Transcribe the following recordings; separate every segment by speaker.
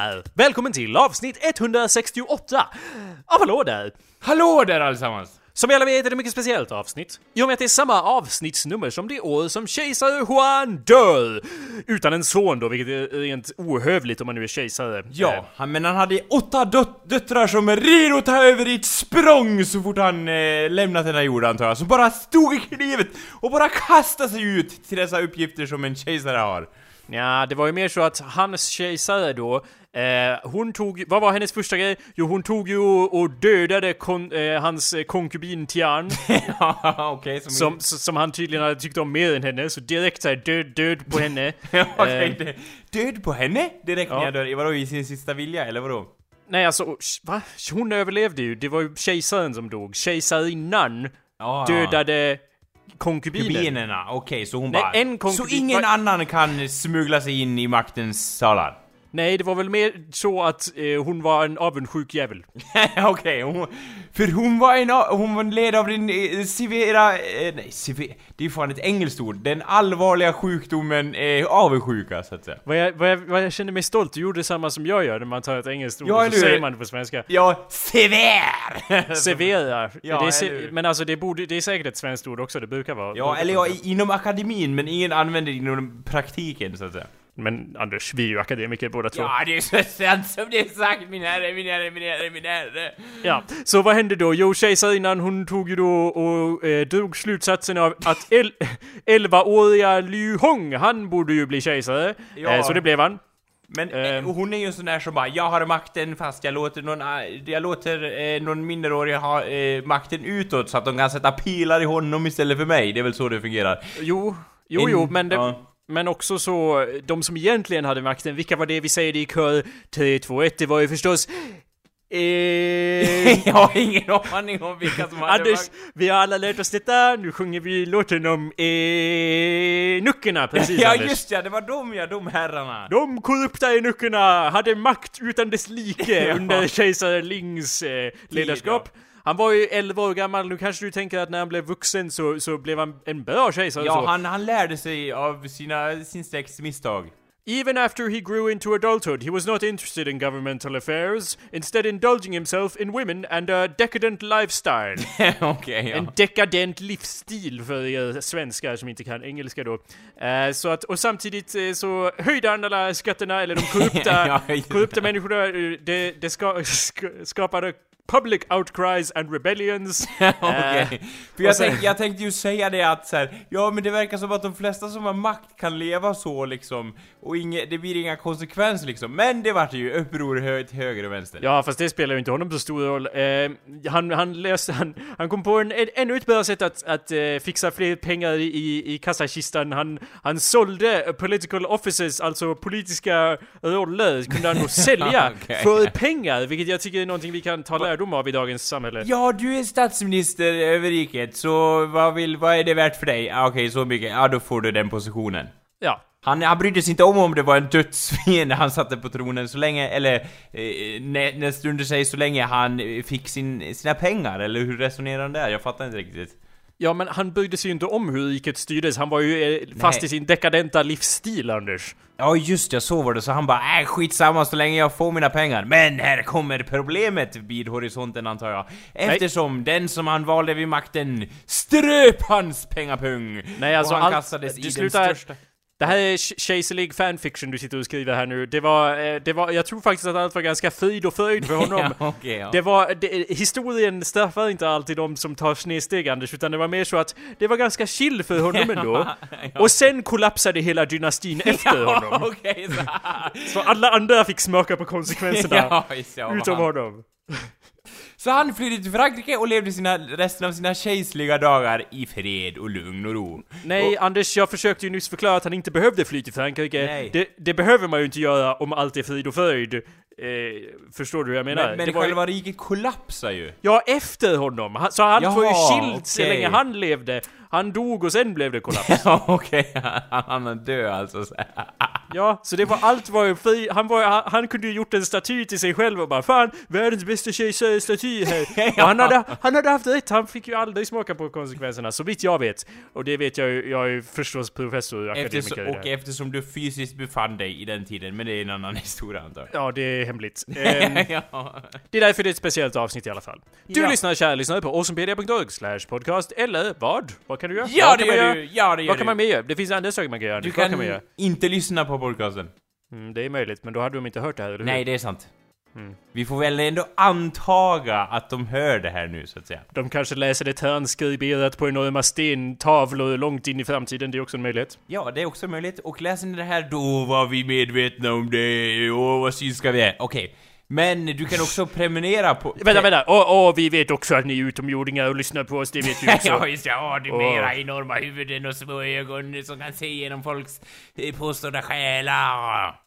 Speaker 1: Där! Välkommen till avsnitt 168 av Hallå där!
Speaker 2: Hallå där allesammans!
Speaker 1: Som alla vet är det ett mycket speciellt avsnitt. I och med att det är samma avsnittsnummer som det år som kejsare Juan dör! Utan en son då, vilket är rent ohövligt om man nu är kejsare. Eh,
Speaker 2: Ja, han, men han hade åtta döt- döttrar som redo att ta över i ett språng så fort han eh, lämnat den här jorden antar jag. Som bara stod i klivet och bara kastade sig ut till dessa uppgifter som en kejsare har.
Speaker 1: Ja, det var ju mer så att hans kejsare då, eh, hon tog, vad var hennes första grej? Jo, hon tog ju och dödade kon, eh, hans eh, konkubin Tian,
Speaker 2: Ja, okej, som...
Speaker 1: som, som han tydligen hade tyckt om mer än henne, så direkt såhär död, död på henne.
Speaker 2: Okej,
Speaker 1: Eh,
Speaker 2: död på henne? Direkt när
Speaker 1: Ja.
Speaker 2: jag dör? Vadå, i sin sista vilja, eller vadå?
Speaker 1: Nej alltså, va? Hon överlevde ju, det var ju kejsaren som dog. Kejsarinnan
Speaker 2: Ja,
Speaker 1: dödade konkubinen.
Speaker 2: Kubinerna, okej, så hon
Speaker 1: Nej,
Speaker 2: bara...
Speaker 1: en
Speaker 2: så
Speaker 1: konkubin-
Speaker 2: ingen
Speaker 1: va-
Speaker 2: annan kan smuggla sig in i maktens salar?
Speaker 1: Nej, det var väl mer så att eh, hon var en avundsjuk jävel.
Speaker 2: Okej, hon, för hon var en hon var led av den eh, severa, eh, nej sever, det är ju fan ett engelskt ord, den allvarliga sjukdomen eh, avundsjuka så att säga.
Speaker 1: Vad jag, vad, jag, vad jag känner mig stolt, du gjorde samma som jag gör när man tar ett engelskt ord
Speaker 2: Ja,
Speaker 1: och så säger man det på svenska.
Speaker 2: Ja, sever!
Speaker 1: Servera.
Speaker 2: Ja,
Speaker 1: det se- men alltså det, borde, det är säkert ett svenskt ord också, det brukar vara.
Speaker 2: ja, eller ja, inom akademin, men ingen använder det inom praktiken så att säga.
Speaker 1: Men Anders, vi är ju akademiker båda två.
Speaker 2: Ja, det är så sant som det är sagt min herre, min herre, min herre, min herre.
Speaker 1: Ja, så vad hände då? Jo, kejsarinnan hon tog ju då och eh, drog slutsatsen av att el- 11-åriga Liu Hong, han borde ju bli kejsare.
Speaker 2: Ja.
Speaker 1: Eh, så det blev han.
Speaker 2: Men
Speaker 1: Ehm.
Speaker 2: eh, hon är ju en sån där som bara, jag har makten fast jag låter någon, jag låter eh, någon minderårig ha eh, makten utåt så att de kan sätta pilar i honom istället för mig. Det är väl så det fungerar.
Speaker 1: Jo, jo,
Speaker 2: En-
Speaker 1: jo, men det...
Speaker 2: ja.
Speaker 1: Men också så, de som egentligen hade makten, vilka var det vi säger det i kör 3, 2, 1? Det var ju förstås... Eh,
Speaker 2: jag har ingen aning om vilka som hade
Speaker 1: Anders,
Speaker 2: makt.
Speaker 1: vi har alla lärt oss detta, nu sjunger vi låten om eh, nuckerna, precis
Speaker 2: Ja
Speaker 1: Anders.
Speaker 2: just ja, det var de ja, de herrarna.
Speaker 1: De korrupta enuckerna hade makt utan dess like
Speaker 2: Ja.
Speaker 1: under kejsar Lings eh, ledarskap. Han var ju 11 år gammal, nu kanske du tänker att när han blev vuxen så, så blev han en bra kejsare
Speaker 2: Ja,
Speaker 1: så.
Speaker 2: han, han lärde sig av sina, sin släkts misstag.
Speaker 1: Even after he grew into adulthood, he was not interested in governmental affairs, instead indulging himself in women and a decadent lifestyle.
Speaker 2: Okej, ja.
Speaker 1: En dekadent livsstil för er svenskar som inte kan engelska då. Eh, så att, och samtidigt eh, så höjde han alla skatterna, eller de korrupta,
Speaker 2: Ja,
Speaker 1: korrupta människorna, eh, det, det ska, sk- skapade public outcries and rebellions.
Speaker 2: Okej.
Speaker 1: Eh,
Speaker 2: För jag,
Speaker 1: sen-
Speaker 2: tänkte, jag tänkte ju säga det att så här, ja men det verkar som att de flesta som har makt kan leva så liksom, och inge, det blir inga konsekvenser liksom. Men det vart ju uppror hö, till höger och vänster.
Speaker 1: Ja, fast det spelar ju inte honom så stor roll. Eh, han, han, löste, han, han kom på en, en, ännu ett bra sätt att, att eh, fixa fler pengar i, i, kassakistan. Han, han sålde political offices, alltså politiska roller, kunde han då sälja
Speaker 2: Okej.
Speaker 1: för pengar, vilket jag tycker är någonting vi kan ta lärdom av i dagens samhälle.
Speaker 2: Ja, du är statsminister över riket, så vad, vill, vad är det värt för dig? Ah, Okej, så mycket. Ja, då får du den positionen.
Speaker 1: Ja.
Speaker 2: Han, han brydde sig inte om om det var en dödsfiende han satte på tronen så länge, eller eh, nä, näst under sig så länge han eh, fick sin, sina pengar, eller hur resonerar han där? Jag fattar inte riktigt.
Speaker 1: Ja, men han brydde sig ju inte om hur riket styrdes. Han var ju eh, fast
Speaker 2: Nej.
Speaker 1: i sin dekadenta livsstil, Anders.
Speaker 2: Ja just det, så var det. Så han bara äh, skitsamma så länge jag får mina pengar. Men här kommer problemet vid horisonten antar jag. Eftersom den som han valde vid makten ströp hans pengapung.
Speaker 1: Nej, alltså
Speaker 2: och han
Speaker 1: allt-
Speaker 2: kastades i den största...
Speaker 1: Det här är k- kejserlig fanfiction du sitter och skriver här nu. Det var, eh, det var, jag tror faktiskt att allt var ganska frid och fröjd för honom.
Speaker 2: ja, okej, ja.
Speaker 1: Det var, det, historien straffar inte alltid de som tar snedsteg Anders, utan det var mer så att det var ganska chill för honom ändå. Och sen kollapsade hela dynastin efter
Speaker 2: Ja,
Speaker 1: honom.
Speaker 2: okej, så...
Speaker 1: Så alla andra fick smaka på konsekvenserna.
Speaker 2: ja, ja,
Speaker 1: Utom honom.
Speaker 2: Så han flydde till Frankrike och levde sina, resten av sina kejserliga dagar i fred och lugn och ro.
Speaker 1: Nej, Anders, jag försökte ju nyss förklara att han inte behövde fly till Frankrike.
Speaker 2: Nej.
Speaker 1: Det, det behöver man ju inte göra om allt är frid och fröjd. Eh, förstår du hur jag menar?
Speaker 2: Men, men
Speaker 1: det var ju,
Speaker 2: själva riket kollapsar ju.
Speaker 1: Ja, efter honom. Han- Så han var ju
Speaker 2: Jaha,
Speaker 1: skild så länge han levde. Han dog och sen blev det kollaps.
Speaker 2: Ja, okej. Han hann dö alltså.
Speaker 1: Ja, så det var allt var ju fri, han, var, han, han kunde ju gjort en staty till sig själv och bara Fan, världens bästa tjej-staty här. Och han hade, han hade haft rätt, han fick ju aldrig smaka på konsekvenserna, så vitt jag vet. Och det vet jag ju, jag är ju förstås professor och akademiker
Speaker 2: Eftersom, och
Speaker 1: det här.
Speaker 2: eftersom du fysiskt befann dig i den tiden, men det är en annan historia antar jag.
Speaker 1: Ja, det är hemligt. Ehm,
Speaker 2: ja.
Speaker 1: det är därför det är ett speciellt avsnitt i alla fall. Du
Speaker 2: Ja.
Speaker 1: lyssnar, kära lyssnare, på awesomepedia.org slash podcast, eller vad? Vad kan du göra?
Speaker 2: Ja, det gör du! Ja, det gör
Speaker 1: Vad kan man mer göra? Det finns andra saker man kan göra.
Speaker 2: Du
Speaker 1: kan
Speaker 2: kan
Speaker 1: man göra?
Speaker 2: inte lyssna på podcasten.
Speaker 1: Mm, det är möjligt, men då hade de inte hört det här, eller hur?
Speaker 2: Nej, det är sant.
Speaker 1: Mm.
Speaker 2: Vi får väl ändå antaga att de hör det här nu, så att säga.
Speaker 1: De kanske läser det handskriberat på enorma stentavlor långt in i framtiden, det är också en möjlighet.
Speaker 2: Ja, det är också möjligt. Och läser ni det här, då var vi medvetna om det. Åh, vad synska vi är. Okej. Men du kan också prenumerera på...
Speaker 1: Vänta, vänta! Åh, åh, vi vet också att ni är utomjordingar och lyssnar på oss, det vet vi också.
Speaker 2: ja, just det. Åh, du
Speaker 1: Åh.
Speaker 2: mera enorma huvuden och små ögon som kan se genom folks eh, påstådda själar.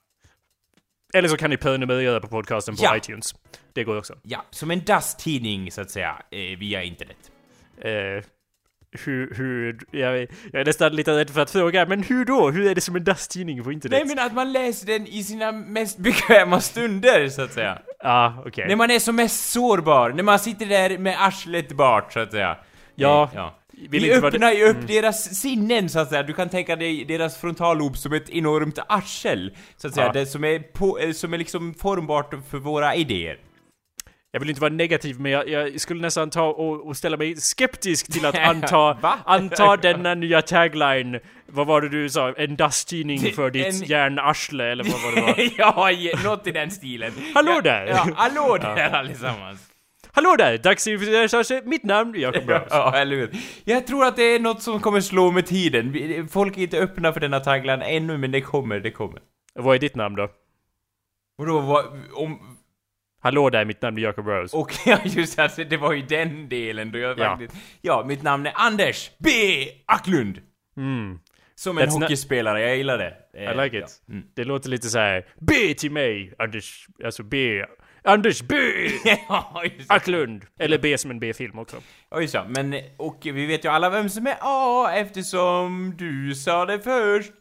Speaker 1: Eller så kan ni prenumerera på podcasten på
Speaker 2: Ja.
Speaker 1: iTunes. Det går också.
Speaker 2: Ja, som en dasstidning, så att säga, eh, via internet.
Speaker 1: Eh, hur, hur, jag, jag är nästan lite rädd för att fråga, men hur då? Hur är det som en dasstidning på internet?
Speaker 2: Nej, men att man läser den i sina mest bekväma stunder, så att säga.
Speaker 1: Ah, okej.
Speaker 2: När man är som mest sårbar, när man sitter där med arslet bart, så att säga.
Speaker 1: Ja.
Speaker 2: Ja.
Speaker 1: Vill
Speaker 2: Vi öppnar ju upp deras sinnen så att säga. Du kan tänka dig deras frontallob som ett enormt arsel. Så att säga.
Speaker 1: Ja.
Speaker 2: Det som är, på, eh, som är liksom formbart för våra idéer.
Speaker 1: Jag vill inte vara negativ, men jag, jag skulle nästan ta och, och ställa mig skeptisk till att anta, anta denna nya tagline. Vad var det du sa? En dasstidning
Speaker 2: Det-
Speaker 1: för ditt
Speaker 2: en-
Speaker 1: järnarsle, eller vad var det var?
Speaker 2: ja, något i den stilen.
Speaker 1: Hallå
Speaker 2: ja,
Speaker 1: där!
Speaker 2: Ja, hallå där allesammans.
Speaker 1: Hallå där! Dagsresearch, mitt namn är Jacob Browse.
Speaker 2: Ja, eller hur? Jag tror att det är något som kommer slå med tiden. Folk är inte öppna för denna tagline ännu, men det kommer, det kommer.
Speaker 1: Vad är ditt namn då?
Speaker 2: Och då var, om,
Speaker 1: Hallå där, mitt namn är Jacob Rose.
Speaker 2: och ja, just alltså, det var ju den delen då jag
Speaker 1: Ja.
Speaker 2: faktiskt... Ja, mitt namn är Anders B. Acklund.
Speaker 1: Mm,
Speaker 2: Som en
Speaker 1: That's
Speaker 2: hockeyspelare, jag gillar det. Eh,
Speaker 1: I like it.
Speaker 2: Ja. Mm.
Speaker 1: Det låter lite så här. B till mig, Anders, alltså B. Anders B!
Speaker 2: ja.
Speaker 1: Acklund! Eller B som en B-film också.
Speaker 2: Ja, just det. Men, och vi vet ju alla vem som är A eftersom du sa det först.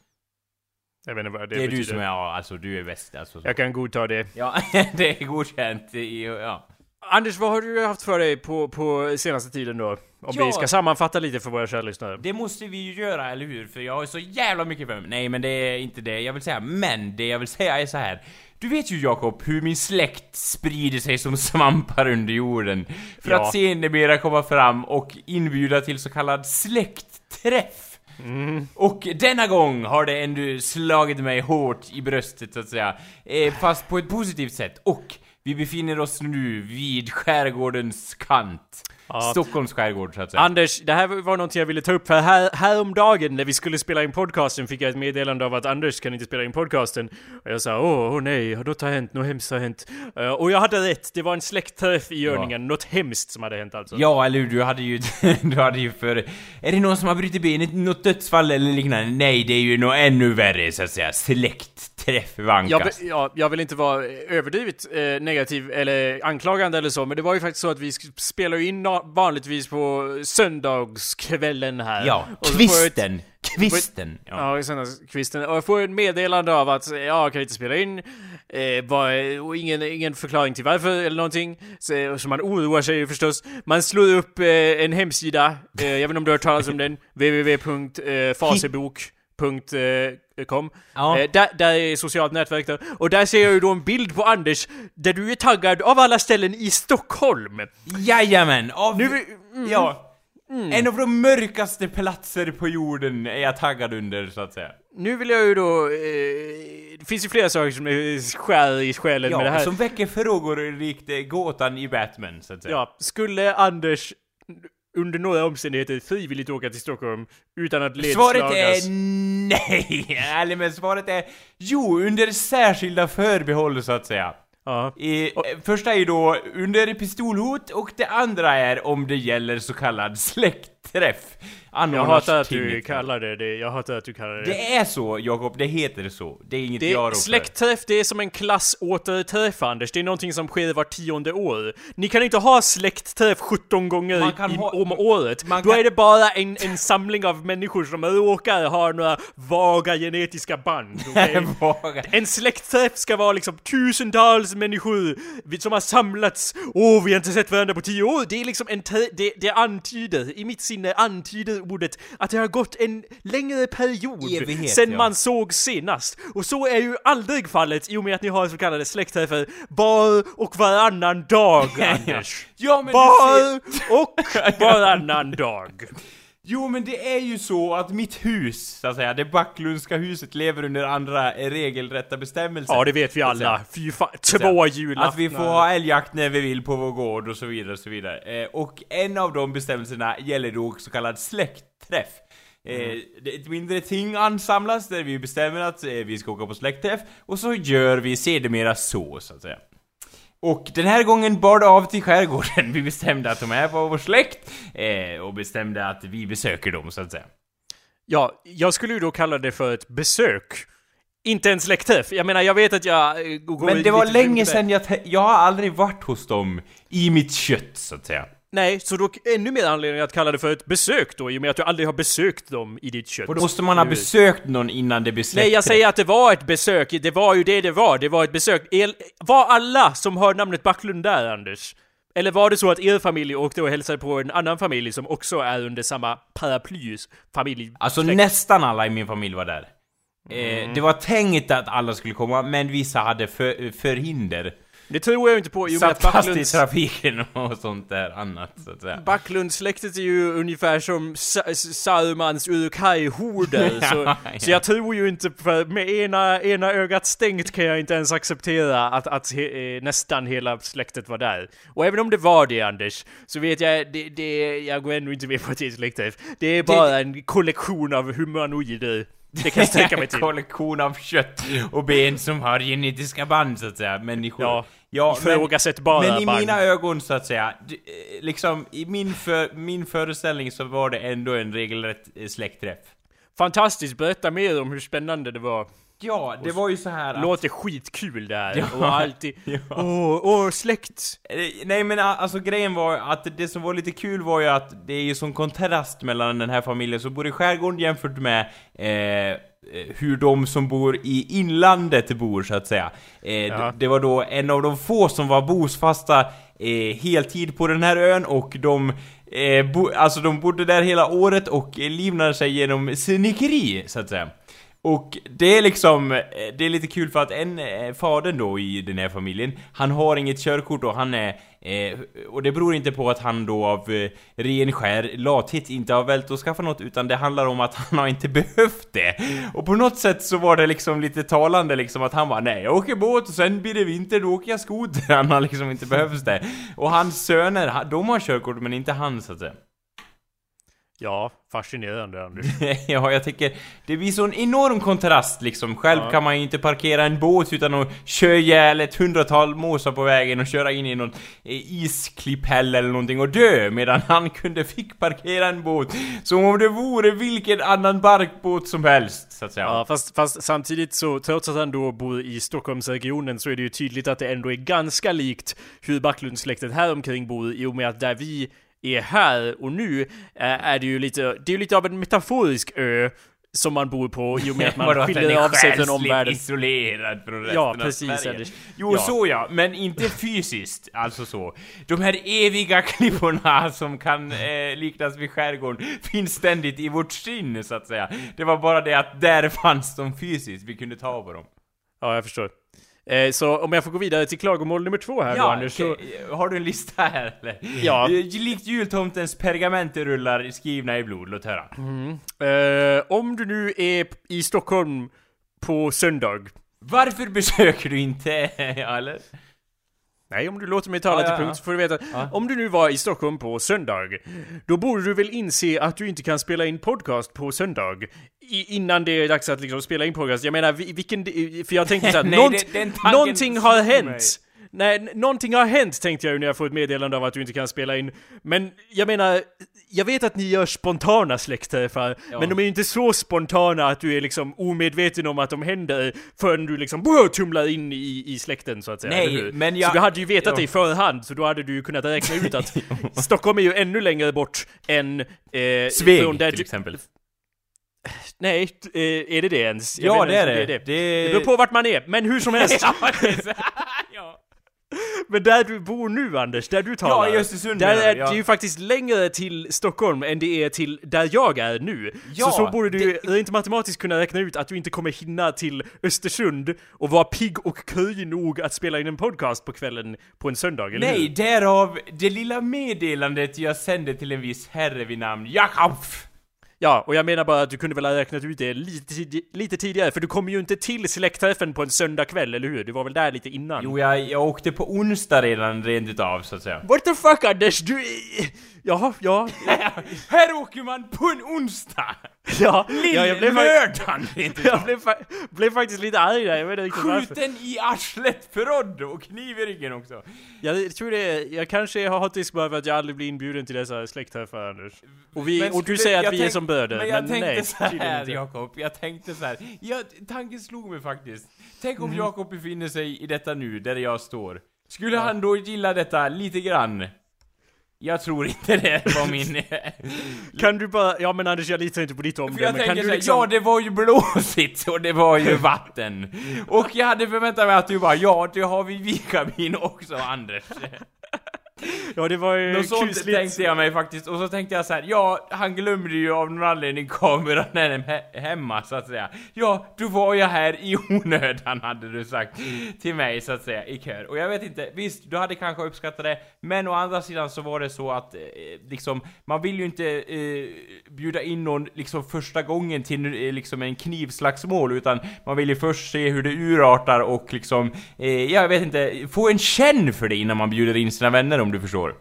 Speaker 1: Jag vet inte vad det,
Speaker 2: Det är
Speaker 1: betyder.
Speaker 2: du som är A, alltså du är bäst. Alltså, så.
Speaker 1: Jag kan godta det.
Speaker 2: Ja, det är godkänt. i- Ja.
Speaker 1: Anders, vad har du haft för dig på, på senaste tiden då? Om
Speaker 2: Ja.
Speaker 1: vi ska sammanfatta lite för våra kära lyssnare.
Speaker 2: Det måste vi ju göra, eller hur? För jag har så jävla mycket för mig. Nej, men det är inte det jag vill säga. Men det jag vill säga är så här. Du vet ju Jakob, hur min släkt sprider sig som svampar under jorden. För
Speaker 1: Ja.
Speaker 2: att sedermera komma fram och inbjuda till så kallad släktträff.
Speaker 1: Mm.
Speaker 2: Och denna gång har det ändå slagit mig hårt i bröstet så att säga. Eh, fast på ett positivt sätt. Och vi befinner oss nu vid skärgårdens kant.
Speaker 1: Ja.
Speaker 2: Stockholms skärgård så att säga.
Speaker 1: Anders, det här var någonting jag ville ta upp för här, häromdagen när vi skulle spela in podcasten fick jag ett meddelande av att Anders kan inte spela in podcasten. Och jag sa åh, åh nej, något har hänt, något hemskt har hänt. Eh, och jag hade rätt, det var en släktträff i görningen, något hemskt som hade hänt alltså.
Speaker 2: Ja, eller hur? Du hade ju... du hade ju för... Är det någon som har brutit benet? Något dödsfall eller liknande? Nej, det är ju något ännu värre så att säga. Släktträff
Speaker 1: Jag, ja, jag vill inte vara överdrivet eh, negativ eller anklagande eller så, men det var ju faktiskt så att vi spelar in vanligtvis på söndagskvällen här.
Speaker 2: Ja,
Speaker 1: ett-
Speaker 2: kvisten. Kvisten. Ja.
Speaker 1: Ja, söndagskvisten. Och jag får ett meddelande av att ja, kan inte spela in. Eh, bara, och ingen, ingen förklaring till varför eller någonting. Så, så man oroar sig ju förstås. Man slår upp eh, en hemsida. Eh, jag vet inte om du har hört talas om den. www.fasebok.com
Speaker 2: Ja.
Speaker 1: eh, där, där är socialt nätverk där. Och där ser jag ju då en bild på Anders där du är taggad av alla ställen i Stockholm.
Speaker 2: Jajamän! Av...
Speaker 1: Nu, mm,
Speaker 2: Ja. En av de mörkaste platser på jorden är jag taggad under, så att säga.
Speaker 1: nu vill jag ju då... Eh, det finns ju flera saker som är skär i själen med det
Speaker 2: Ja,
Speaker 1: här.
Speaker 2: som väcker frågor likt gåtan i Batman, så att säga.
Speaker 1: Ja, skulle Anders under några omständigheter frivilligt åka till Stockholm utan att
Speaker 2: Svaret
Speaker 1: ledslagas?
Speaker 2: är nej! Ärligt men svaret är jo, under särskilda förbehåll så att säga.
Speaker 1: Ja.
Speaker 2: I, eh, första är ju då under pistolhot och det andra är om det gäller så kallad släkt släktträff
Speaker 1: Jag hatar att du kallar det det. Jag hatar att du kallar det
Speaker 2: Det är så, Jakob, det heter så. Det är inget
Speaker 1: Det
Speaker 2: jag rår
Speaker 1: släktträff, det är som en klassåterträff Anders. Det är någonting som sker var tionde år. Ni kan inte ha släktträff 17 gånger i,
Speaker 2: ha-
Speaker 1: om året.
Speaker 2: man
Speaker 1: Då
Speaker 2: kan-
Speaker 1: är det bara en, en samling av människor som råkar ha några vaga genetiska band.
Speaker 2: Våga.
Speaker 1: En släktträff ska vara liksom tusentals människor som har samlats. Åh, vi har inte sett varandra på tio år. Det är liksom en det, det antyder, i mitt sinne antyder ordet att det har gått en längre period
Speaker 2: Evighet,
Speaker 1: sen
Speaker 2: ja.
Speaker 1: man såg senast. Och så är ju aldrig fallet i och med att ni har så kallade släktträffar var och varannan dag, Anders.
Speaker 2: Ja, men
Speaker 1: Var och varannan dag.
Speaker 2: Jo, men det är ju så att mitt hus, så att säga, det Backlundska huset lever under andra regelrätta bestämmelser.
Speaker 1: Ja, det vet vi alla. Fy fan, två julaftnar.
Speaker 2: Att vi får ha älgjakt när vi vill på vår gård och så vidare och så vidare. Eh, och en av de bestämmelserna gäller då så kallad släktträff. Eh, det- ett mindre ting ansamlas där vi bestämmer att eh, vi ska åka på släktträff och så gör vi sedermera så, så att säga. Och den här gången bar det av till skärgården. Vi bestämde att de är på vår släkt eh, och bestämde att vi besöker dem, så att säga.
Speaker 1: Ja, jag skulle ju då kalla det för ett besök. Inte en släktträff. Jag menar, jag vet att jag eh,
Speaker 2: Men det var länge sedan jag... Jag har aldrig varit hos dem i mitt kött, så att säga.
Speaker 1: Nej, så då ännu mer anledning att kalla det för ett besök då, i och med att du aldrig har besökt dem i ditt kött.
Speaker 2: Och då måste man ha besökt någon innan det blir
Speaker 1: Nej, jag säger att det var ett besök. Det var ju det det var. Det var ett besök. El var alla som hör namnet Backlund där, Anders? Eller var det så att er familj åkte och hälsade på en annan familj som också är under samma paraplys familj?
Speaker 2: Alltså nästan alla i min familj var där. Eh, det var tänkt att alla skulle komma, men vissa hade för, förhinder.
Speaker 1: Det tror jag inte på i att
Speaker 2: Satt fast i
Speaker 1: Backlunds...
Speaker 2: trafiken och sånt där annat, så att säga.
Speaker 1: Backlundsläktet är ju ungefär som Sa- Sarumans Urukaj-horder, så, så
Speaker 2: ja.
Speaker 1: jag tror ju inte, för med ena, ena ögat stängt kan jag inte ens acceptera att, att he, eh, nästan hela släktet var där. Och även om det var det Anders, så vet jag, det, det, jag går ändå inte med på att det är släktträff. Det är bara en kollektion av humanoider. Det kan jag sträcka mig
Speaker 2: En
Speaker 1: till.
Speaker 2: kollektion av kött och ben som har genetiska band, så att säga. Människor.
Speaker 1: Ja,
Speaker 2: ja
Speaker 1: ifrågasättbara
Speaker 2: Men i
Speaker 1: band.
Speaker 2: mina ögon, så att säga, eh, liksom, i min, för, min föreställning så var det ändå en regelrätt eh, släktträff.
Speaker 1: Fantastiskt, berätta mer om hur spännande det var.
Speaker 2: Ja, det var ju så här att...
Speaker 1: Låter skitkul där,
Speaker 2: Ja.
Speaker 1: och alltid...
Speaker 2: Ja.
Speaker 1: Åh, åh, släkt!
Speaker 2: Eh, Nej men alltså grejen var att det som var lite kul var ju att det är ju sån kontrast mellan den här familjen som bor i skärgården jämfört med eh, hur de som bor i inlandet bor så att säga. Eh,
Speaker 1: Ja.
Speaker 2: Det var då en av de få som var bosfasta eh, heltid på den här ön och de eh, bo, alltså de bodde där hela året och eh, livnade sig genom snickeri så att säga. Och det är liksom, eh, det är lite kul för att en, eh, fadern då i den här familjen, han har inget körkort och han är, eh, och det beror inte på att han då av eh, ren skär lathet inte har vält att skaffa något utan det handlar om att han har inte behövt det. Och på något sätt så var det liksom lite talande liksom att han var nej jag åker båt och sen blir det vinter då åker jag skoter. Han har liksom inte behövt det. Och hans söner, de har körkort men inte han så att säga.
Speaker 1: Ja, fascinerande Anders.
Speaker 2: ja, jag tycker det blir sån enorm kontrast liksom. Själv
Speaker 1: Ja.
Speaker 2: kan man ju inte parkera en båt utan att köra ihjäl ett hundratal måsar på vägen och köra in i någon eh, isklipphäll eller någonting och dö medan han kunde fick parkera en båt som om det vore vilken annan barkbåt som helst, så att säga.
Speaker 1: Ja, fast, fast samtidigt så, trots att han då bor i Stockholmsregionen så är det ju tydligt att det ändå är ganska likt hur Backlundsläktet här omkring bor i och med att där vi är här och nu eh, är det ju lite, det är lite av en metaforisk ö som man bor på i och med att man skiljer av sig från omvärlden.
Speaker 2: isolerad från resten
Speaker 1: Ja,
Speaker 2: av
Speaker 1: precis,
Speaker 2: Sverige.
Speaker 1: Anders.
Speaker 2: Jo,
Speaker 1: Ja.
Speaker 2: så ja, men inte fysiskt, alltså så. De här eviga klipporna som kan eh, liknas vid skärgården finns ständigt i vårt sinne, så att säga. Det var bara det att där fanns de fysiskt, vi kunde ta på dem.
Speaker 1: Ja, jag förstår. Eh, så om jag får gå vidare till klagomål nummer två här då, Anders, så...
Speaker 2: har du en lista här eller?
Speaker 1: Ja.
Speaker 2: Eh, Likt jultomtens pergamentrullar skrivna i blod, låt höra.
Speaker 1: Eh, om du nu är i Stockholm på söndag.
Speaker 2: Varför besöker du inte, ja, eller?
Speaker 1: Nej, om du låter mig tala
Speaker 2: Ja,
Speaker 1: till
Speaker 2: ja,
Speaker 1: punkt så får du veta. Om du nu var i Stockholm på söndag, då borde du väl inse att du inte kan spela in podcast på söndag? I, innan det är dags att liksom spela in podcast. Jag menar, vi- vilken... För jag tänkte såhär,
Speaker 2: Nej,
Speaker 1: nånt,
Speaker 2: det-
Speaker 1: någonting har hänt!
Speaker 2: mig.
Speaker 1: Nej, någonting har hänt tänkte jag ju när jag får ett meddelande av att du inte kan spela in. Men jag menar, jag vet att ni gör spontana släktträffar,
Speaker 2: Ja.
Speaker 1: men de är ju inte så spontana att du är liksom omedveten om att de händer förrän du liksom wow, tumlar in i, i släkten så att säga.
Speaker 2: Nej, men jag-
Speaker 1: Så du hade ju vetat
Speaker 2: Ja.
Speaker 1: det i förhand, så då hade du ju kunnat räkna ut att Stockholm är ju ännu längre bort än... Eh,
Speaker 2: Sveg till exempel.
Speaker 1: Nej, eh, är det det ens? Jag
Speaker 2: Ja, det är
Speaker 1: inte,
Speaker 2: det.
Speaker 1: det.
Speaker 2: Det-
Speaker 1: Det beror på vart man är, men hur som helst.
Speaker 2: ja,
Speaker 1: Men där du bor nu Anders, där du talar.
Speaker 2: Ja, i Östersund
Speaker 1: Där är
Speaker 2: ja.
Speaker 1: det ju faktiskt längre till Stockholm än det är till där jag är nu.
Speaker 2: Ja,
Speaker 1: så så borde du
Speaker 2: det-
Speaker 1: rent matematiskt kunna räkna ut att du inte kommer hinna till Östersund och vara pigg och kry nog att spela in en podcast på kvällen på en söndag, eller
Speaker 2: Nej,
Speaker 1: hur?
Speaker 2: därav det lilla meddelandet jag sände till en viss herre vid namn Jakob.
Speaker 1: Ja, och jag menar bara att du kunde väl ha räknat ut det lite, lite tidigare, för du kommer ju inte till släktträffen på en söndagkväll, eller hur? Du var väl där lite innan?
Speaker 2: Jo, jag, jag åkte på onsdag redan rent utav, så att säga.
Speaker 1: What the fuck Anders, du... Jaha, ja,
Speaker 2: Här åker man på en onsdag!
Speaker 1: ja, ja jag blev,
Speaker 2: utav.
Speaker 1: jag blev, fa- blev faktiskt lite arg där, jag vet inte riktigt varför.
Speaker 2: Skjuten i arslet förrådd och kniv i ryggen också.
Speaker 1: Jag tror det, jag kanske har bara för att jag aldrig blir inbjuden till dessa släktträffar Anders. Och, vi,
Speaker 2: Men
Speaker 1: och du säger att
Speaker 2: jag
Speaker 1: vi är
Speaker 2: tänk-
Speaker 1: som bröder,
Speaker 2: Men
Speaker 1: men,
Speaker 2: jag
Speaker 1: nej.
Speaker 2: så här. Jakob, jag tänkte så här. Ja, tanken slog mig faktiskt. Tänk om Jakob befinner sig i detta nu, där jag står. Skulle han då gilla detta lite grann? Jag tror inte det var min...
Speaker 1: Kan du bara, ja men Anders jag litar inte på ditt
Speaker 2: För
Speaker 1: omdöme,
Speaker 2: jag
Speaker 1: kan
Speaker 2: tänker
Speaker 1: du
Speaker 2: såhär,
Speaker 1: liksom...
Speaker 2: ja det var ju blåsigt och det var ju vatten. Och jag hade förväntat mig att du bara, ja det har vi vikabin också Anders.
Speaker 1: Ja det var ju
Speaker 2: Något sånt
Speaker 1: kusligt.
Speaker 2: tänkte jag mig faktiskt, och så tänkte jag så här: ja, han glömde ju av någon anledning kameran he- hemma så att säga. Ja, då var jag här i onödan hade du sagt till mig så att säga, i kör. Och jag vet inte, visst, du hade kanske uppskattat det, men å andra sidan så var det så att eh, liksom, man vill ju inte eh, bjuda in någon liksom första gången till eh, liksom en knivslagsmål, utan man vill ju först se hur det urartar och liksom, eh, jag vet inte, få en känn för det innan man bjuder in sina vänner om du förstår.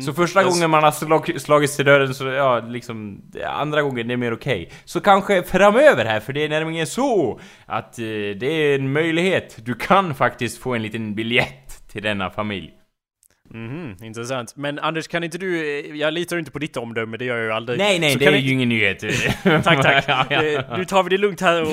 Speaker 2: Så första gången man har slag, slagits till dörren så, ja, liksom, andra gången det är mer okej. Så kanske framöver här, för det är nämligen så att eh, det är en möjlighet. Du kan faktiskt få en liten biljett till denna familj.
Speaker 1: Mhm, intressant. Men Anders kan inte du, eh, jag litar inte på ditt omdöme, det gör jag ju aldrig.
Speaker 2: Nej, nej,
Speaker 1: Så
Speaker 2: det är
Speaker 1: ni-
Speaker 2: ju ingen nyhet.
Speaker 1: Tack, tack. Eh, Nu tar vi det lugnt här och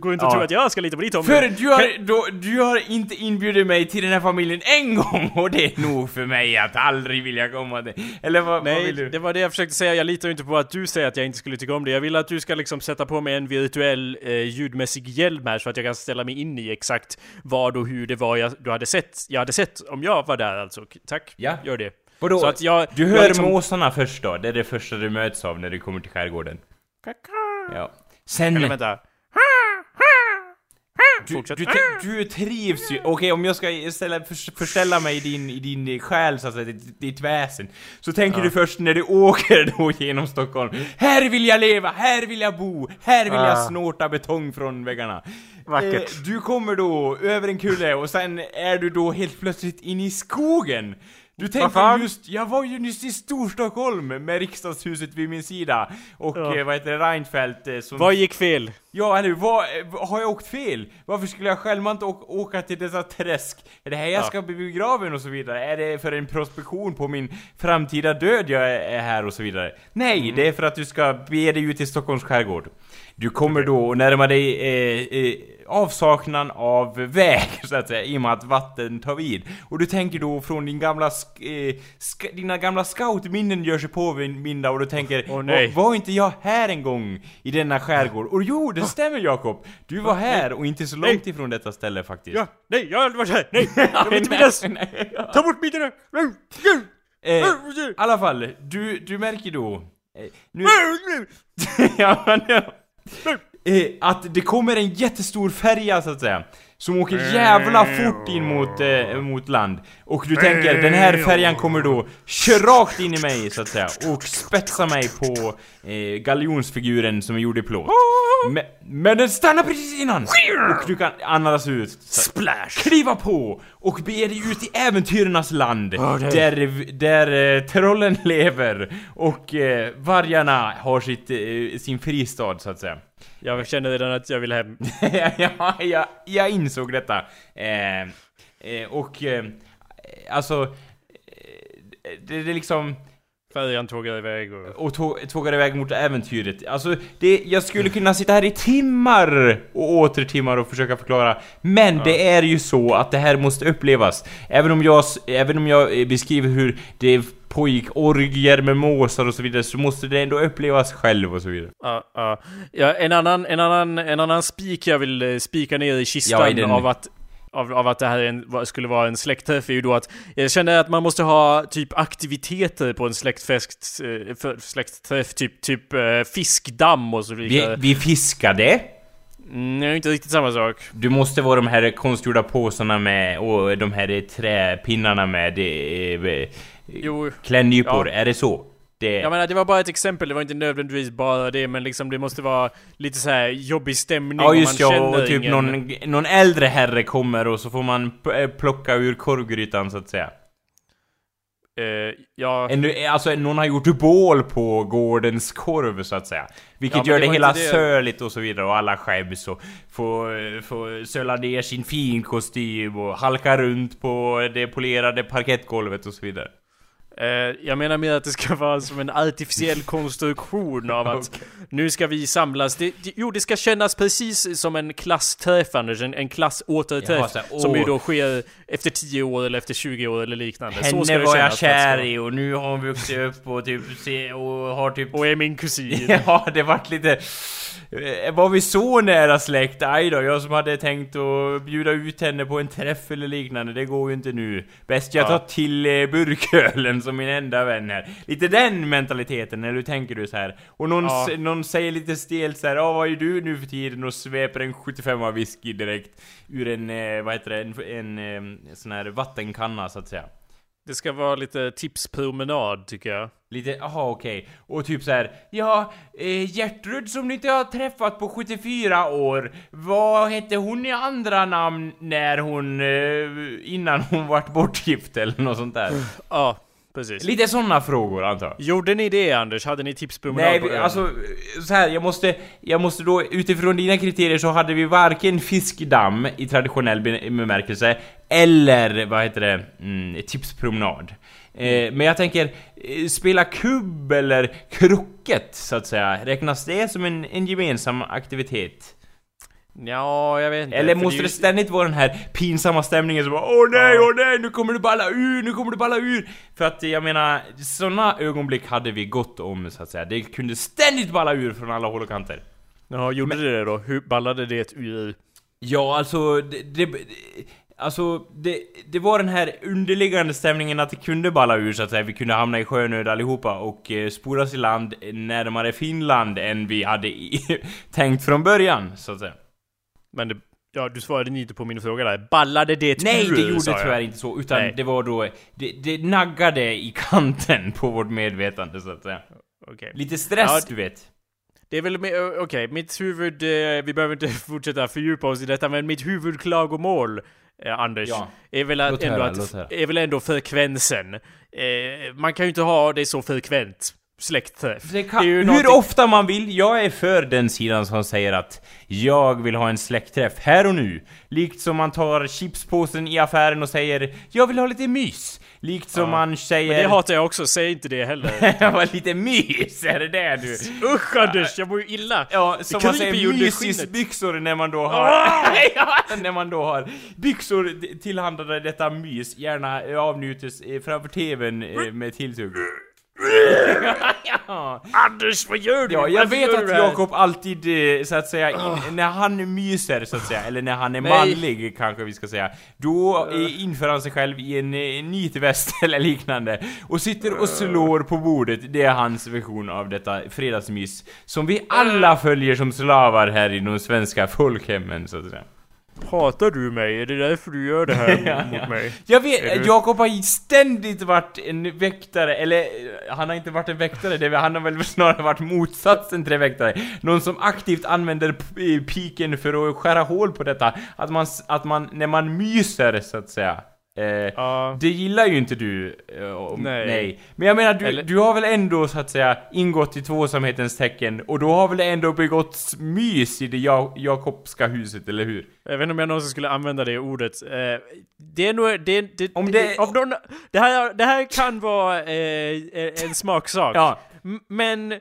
Speaker 1: går inte och
Speaker 2: Ja.
Speaker 1: tror att jag ska lita på ditt omdöme.
Speaker 2: För du har, då, du har inte inbjudit mig till den här familjen en gång och det är nog för mig att aldrig vilja komma till. Eller vad, vad
Speaker 1: Nej,
Speaker 2: vill du?
Speaker 1: det var det jag försökte säga. Jag litar ju inte på att du säger att jag inte skulle tycka om det. Jag vill att du ska liksom sätta på mig en virtuell eh, ljudmässig hjälm här så att jag kan ställa mig in i exakt vad och hur det var jag, du hade sett. Jag hade sett om jag var där alltså. K- Tack,
Speaker 2: Ja.
Speaker 1: gör det.
Speaker 2: Vadå?
Speaker 1: Så att jag...
Speaker 2: Du
Speaker 1: jag
Speaker 2: hör
Speaker 1: liksom-
Speaker 2: måsarna först då, det är det första du möts av när du kommer till skärgården. Ja. Sen...
Speaker 1: Eller vänta.
Speaker 2: Du, du, du trivs ju, okej om jag ska istället för, förställa mig i din, i din själ så att säga, ditt, ditt väsen. Så tänker
Speaker 1: Ja.
Speaker 2: du först när du åker då genom Stockholm. Här vill jag leva, här vill jag bo, här vill jag
Speaker 1: Ah.
Speaker 2: snorta betong från väggarna.
Speaker 1: Vackert.
Speaker 2: Eh, du kommer då över en kulle och sen är du då helt plötsligt inne i skogen. Du tänker
Speaker 1: fan?
Speaker 2: just, jag var ju nyss i Storstockholm med riksdagshuset vid min sida. Och
Speaker 1: Ja.
Speaker 2: eh, vad heter det, Reinfeldt eh, som
Speaker 1: Vad gick fel?
Speaker 2: Ja, eller vad, eh, har jag åkt fel? Varför skulle jag självmant åka, till dessa träsk? Är det här jag
Speaker 1: Ja.
Speaker 2: ska bli begraven och så vidare? Är det för en prospektion på min framtida död jag är här och så vidare? Nej,
Speaker 1: Mm.
Speaker 2: det är för att du ska bege dig ut i Stockholms skärgård. Du kommer då närma dig eh, eh, avsaknaden av väg, så att säga, i och med att vatten tar vid. Och du tänker då från din gamla, eh, sk- dina gamla scoutminnen gör sig påminda och du tänker
Speaker 1: Åh, nej.
Speaker 2: "Va- var inte jag här en gång i denna skärgård? Och jo, det stämmer Jakob! Du var här och inte så långt ifrån detta ställe faktiskt.
Speaker 1: Ja, nej, jag har aldrig varit här. Nej, jag vill inte minnas.
Speaker 2: Nej.
Speaker 1: Ta bort bitarna.
Speaker 2: Eh, I alla fall, du, du märker då... Eh, nu... ja, men ja. Eh, att det kommer en jättestor färja så att säga. Som åker jävla fort in mot, eh, mot land. Och du tänker, den här färjan kommer då köra rakt in i mig så att säga. Och spetsa mig på eh, galjonsfiguren som är gjord i plåt. Men, men den stannar precis innan! Och du kan andas ut.
Speaker 1: Splash!
Speaker 2: kliva på och bege dig ut i äventyrernas land.
Speaker 1: Det-
Speaker 2: Där, där eh, trollen lever och eh, vargarna har sitt, eh, sin fristad så att säga.
Speaker 1: Jag känner redan att jag vill hem.
Speaker 2: ja, jag, jag insåg detta. Eh, Eh, och... Eh, alltså... eh, Det, det är liksom...
Speaker 1: Färjan tågar iväg och...
Speaker 2: Och tå- tågar iväg mot äventyret. Alltså, det, jag skulle kunna sitta här i timmar och åter timmar och försöka förklara. Men det är ju så att det här måste upplevas. Även om jag, även om jag eh, beskriver hur det pågick orgier med måsar och så vidare, så måste det ändå upplevas själv och så vidare.
Speaker 1: Ja, ja. ja, en annan, en annan, en annan spik jag vill eh, spika ner i kistan
Speaker 2: Ja, i den-
Speaker 1: av att av, av att det här är en, skulle vara en släktträff är ju då att jag känner att man måste ha typ aktiviteter på en släktfest, eh, släktträff, typ, typ eh, fiskdamm och så
Speaker 2: Vi,
Speaker 1: vidare.
Speaker 2: vi fiskade.
Speaker 1: Mm, det är inte riktigt samma sak.
Speaker 2: Du måste vara de här konstgjorda påsarna med och de här träpinnarna med det, eh,
Speaker 1: Jo,
Speaker 2: klädnypor.
Speaker 1: Ja.
Speaker 2: Är det så? Det,
Speaker 1: jag menar det var bara ett exempel, det var inte nödvändigtvis bara det, men liksom det måste vara lite så här jobbig stämning
Speaker 2: Ja just
Speaker 1: man
Speaker 2: ja, och typ
Speaker 1: ingen.
Speaker 2: någon, någon äldre herre kommer och så får man eh, plocka ur korvgrytan så att säga.
Speaker 1: Eh, ja,
Speaker 2: En, alltså någon har gjort bål på gårdens korv så att säga. Vilket
Speaker 1: Ja,
Speaker 2: gör
Speaker 1: det
Speaker 2: det, hela
Speaker 1: det-
Speaker 2: söligt och så vidare och alla skäms och får, får söla ner sin finkostym och halka runt på det polerade parkettgolvet och så vidare.
Speaker 1: Eh, jag menar mer att det ska vara som en artificiell konstruktion av att nu ska vi samlas. Det, jo, det ska kännas precis som en klassträff Anders, en, en klassåterträff. som ju då sker efter 10 år eller efter 20 år eller liknande. så ska
Speaker 2: Henne
Speaker 1: det
Speaker 2: var jag kär i och nu har hon vuxit upp och typ och har typ...
Speaker 1: Och är min kusin.
Speaker 2: Ja, det vart lite... Eh, Var vi så nära släkt? Aj då, jag som hade tänkt att bjuda ut henne på en träff eller liknande, det går ju inte nu. Bäst jag
Speaker 1: Ja.
Speaker 2: tar till eh, burkölen som min enda vän här. Lite den mentaliteten, när du tänker du så här. Och någon,
Speaker 1: Ja.
Speaker 2: någon säger lite stelt så här, ja vad är du nu för tiden? Och sveper en 75 av whisky direkt ur en, eh, vad heter det, en, en eh, sån här vattenkanna så att säga.
Speaker 1: Det ska vara lite tipspromenad tycker jag.
Speaker 2: Lite, aha okej. Och typ så här, ja, eh, Gertrud som ni inte har träffat på 74 år, vad hette hon i andra namn när hon, eh, innan hon vart bortgift eller något sånt där?
Speaker 1: Ja, precis.
Speaker 2: Lite sådana frågor antar jag.
Speaker 1: Gjorde ni det Anders? Hade ni tipspromenad
Speaker 2: Nej,
Speaker 1: på ön?
Speaker 2: alltså så här, jag måste, jag måste då utifrån dina kriterier så hade vi varken fiskdamm i traditionell be- bemärkelse eller, vad heter det, mm, tipspromenad. Eh, men jag tänker, eh, spela kubb eller krocket så att säga, räknas det som en, en gemensam aktivitet?
Speaker 1: Ja, jag vet inte.
Speaker 2: Eller måste det
Speaker 1: ju-
Speaker 2: ständigt vara den här pinsamma stämningen som bara Åh nej,
Speaker 1: Ja.
Speaker 2: åh nej, nu kommer du balla ur, nu kommer du balla ur! För att jag menar, såna ögonblick hade vi gott om så att säga. Det kunde ständigt balla ur från alla håll och kanter.
Speaker 1: Ja, gjorde det det då? Hur ballade det ur?
Speaker 2: Ja, alltså det, det, Alltså, det, det var den här underliggande stämningen att det kunde balla ur så att säga. Vi kunde hamna i sjönöd allihopa och eh, spolas i land närmare Finland än vi hade i, tänkt från början, så att säga.
Speaker 1: Men det, ja, du svarade inte på min fråga där. Ballade det
Speaker 2: Nej,
Speaker 1: ur,
Speaker 2: det gjorde
Speaker 1: jag.
Speaker 2: tyvärr inte så, utan
Speaker 1: Nej.
Speaker 2: det var då... Det, det naggade i kanten på vårt medvetande, så att säga.
Speaker 1: Okej.
Speaker 2: Lite stress,
Speaker 1: Ja,
Speaker 2: du vet.
Speaker 1: Det är väl, okej, mitt huvud, eh, vi behöver inte fortsätta fördjupa oss i detta, men mitt huvudklagomål, eh, Anders,
Speaker 2: Ja.
Speaker 1: är väl ändå
Speaker 2: höra,
Speaker 1: att, är väl ändå frekvensen. Eh, man kan ju inte ha det så frekvent, släktträff.
Speaker 2: Det kan,
Speaker 1: ju
Speaker 2: hur
Speaker 1: någonting-
Speaker 2: ofta man vill, jag är för den sidan som säger att jag vill ha en släktträff här och nu. Likt som man tar chipspåsen i affären och säger jag vill ha lite mys. Likt som
Speaker 1: Ja.
Speaker 2: man säger...
Speaker 1: Men det hatar jag också, säg inte det heller.
Speaker 2: jag var lite mys, är det det du?
Speaker 1: Usch Anders, jag mår ju illa!
Speaker 2: Ja, som man säger mysisbyxor när man då har... ja, när man då har byxor tillhandlade detta mys, gärna avnjutes eh, framför TVn eh, med tilltugg. ja.
Speaker 1: Anders, vad gör du?
Speaker 2: Ja, jag vet att? Jakob alltid, eh, så att säga, in, när han myser så att säga, eller när han är
Speaker 1: Nej.
Speaker 2: manlig kanske vi ska säga, då eh, inför han sig själv i en eh, nitväst eller liknande och sitter och slår på bordet. Det är hans version av detta fredagsmys, som vi alla följer som slavar här i de svenska folkhemmen så att säga.
Speaker 1: Hatar du mig? Är det därför du gör det här
Speaker 2: Ja,
Speaker 1: mot
Speaker 2: ja.
Speaker 1: mig?
Speaker 2: Jag vet,
Speaker 1: du-
Speaker 2: Jakob har ständigt varit en väktare, eller han har inte varit en väktare, det, han har väl snarare varit motsatsen till en väktare. Någon som aktivt använder piken för att skära hål på detta. Att man, att man, när man myser så att säga.
Speaker 1: Ja.
Speaker 2: Det gillar ju inte du. om-
Speaker 1: Nej.
Speaker 2: nej. Men jag menar, du,
Speaker 1: Eller-
Speaker 2: du har väl ändå så att säga ingått i tvåsamhetens tecken och då har väl ändå begåtts mys i det ja Jakobska huset, eller hur?
Speaker 1: Jag vet inte om jag någonsin skulle använda det ordet. Eh, det är nog... Det, det,
Speaker 2: Om det-
Speaker 1: av någon, det, här, det här kan vara eh, en smaksak.
Speaker 2: Ja.
Speaker 1: Men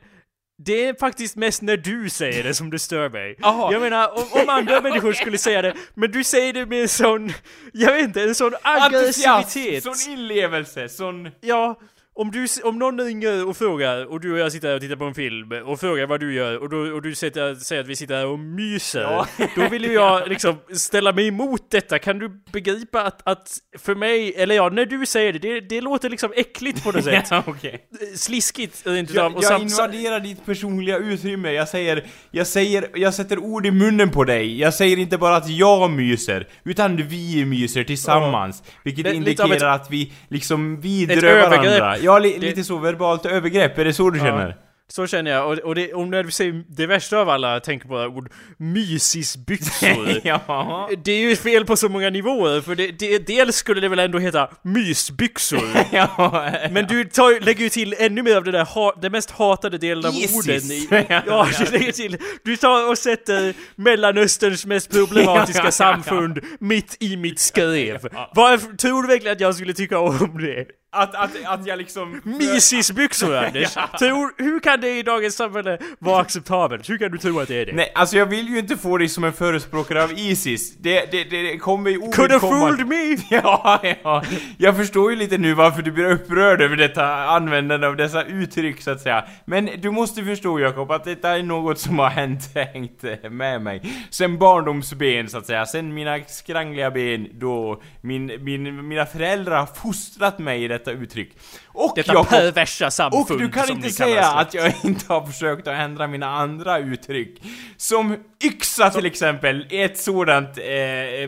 Speaker 1: det är faktiskt mest när du säger det som det stör mig.
Speaker 2: Jaha.
Speaker 1: Jag menar, om, om andra människor skulle säga det, men du säger det med en sån, jag vet inte, en sån aggressivitet.
Speaker 2: sån inlevelse, sån...
Speaker 1: Ja, om, du, om någon ringer och frågar, och du och jag sitter här och tittar på en film, och frågar vad du gör, och, då, och du sitter, säger att vi sitter här och myser,
Speaker 2: Ja.
Speaker 1: då vill ju jag liksom ställa mig emot detta. Kan du begripa att, att för mig, eller ja, när du säger det, det, det låter liksom äckligt på något sätt.
Speaker 2: Ja, okej.
Speaker 1: Sliskigt, rent
Speaker 2: Jag, jag invaderar ditt personliga utrymme, jag säger, jag säger, jag sätter ord i munnen på dig. Jag säger inte bara att jag myser, utan vi myser tillsammans. Vilket
Speaker 1: Det
Speaker 2: indikerar att vi liksom vidrör varandra. Ja, li,
Speaker 1: Det-
Speaker 2: lite så verbalt övergrepp, är det så du känner?
Speaker 1: Så känner jag, och, och, det, och när du säger det värsta av alla, tänker på ord mysisbyxor.
Speaker 2: ja.
Speaker 1: Det är ju fel på så många nivåer, för det, det, dels skulle det väl ändå heta mysbyxor.
Speaker 2: ja.
Speaker 1: Men du tar, lägger ju till ännu mer av det där, ha, den mest hatade delen av
Speaker 2: Isis.
Speaker 1: orden i, Ja, du lägger till, du tar och sätter Mellanösterns mest problematiska samfund mitt i mitt skrev. Vad, tror du verkligen att jag skulle tycka om det?
Speaker 2: Att, att, att jag liksom...
Speaker 1: Mysisbyxor Anders! Tror, hur kan det i dagens samhälle vara acceptabelt? Hur kan du tro att det är det?
Speaker 2: Nej, alltså jag vill ju inte få dig som en förespråkare av Isis. Det, det, det, det kommer ju
Speaker 1: Could have fooled me!
Speaker 2: Ja, ja. Jag förstår ju lite nu varför du blir upprörd över detta användande av dessa uttryck så att säga. Men du måste förstå Jakob att detta är något som har hänt, hängt med mig. Sen barndomsben så att säga. Sen mina skrangliga ben då min, min, mina föräldrar har fostrat mig i detta uttryck. Och
Speaker 1: Detta
Speaker 2: Jakob,
Speaker 1: perversa samfund
Speaker 2: och du kan inte säga att jag inte har försökt att ändra mina andra uttryck. Som yxa till exempel, är ett sådant eh,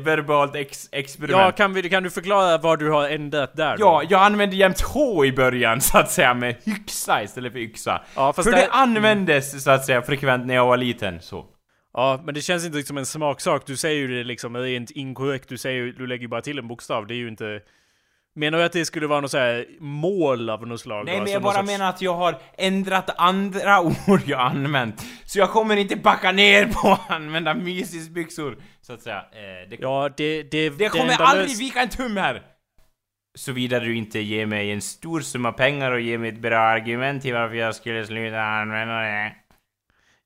Speaker 2: verbalt ex experiment.
Speaker 1: Ja, kan, vi, kan du förklara vad du har ändrat där då?
Speaker 2: Ja, jag använde jämt H i början så att säga med hyxa istället för yxa.
Speaker 1: Ja,
Speaker 2: för
Speaker 1: det-
Speaker 2: det användes så att säga frekvent när jag var liten, så.
Speaker 1: Ja, men det känns inte som en smaksak. Du säger ju det liksom rent inkorrekt. Du säger du lägger ju bara till en bokstav. Det är ju inte... Menar du att det skulle vara något så här mål av något slag?
Speaker 2: Nej
Speaker 1: då?
Speaker 2: men
Speaker 1: Alltså
Speaker 2: jag
Speaker 1: någon
Speaker 2: bara
Speaker 1: sorts-
Speaker 2: menar att jag har ändrat andra ord jag använt. Så jag kommer inte backa ner på att använda mysisbyxor, så att säga. Eh, det,
Speaker 1: Ja, det... Det,
Speaker 2: det kommer
Speaker 1: enda
Speaker 2: aldrig
Speaker 1: lös-
Speaker 2: vika en tum här! Såvida du inte ger mig en stor summa pengar och ger mig ett bra argument till varför jag skulle sluta använda det.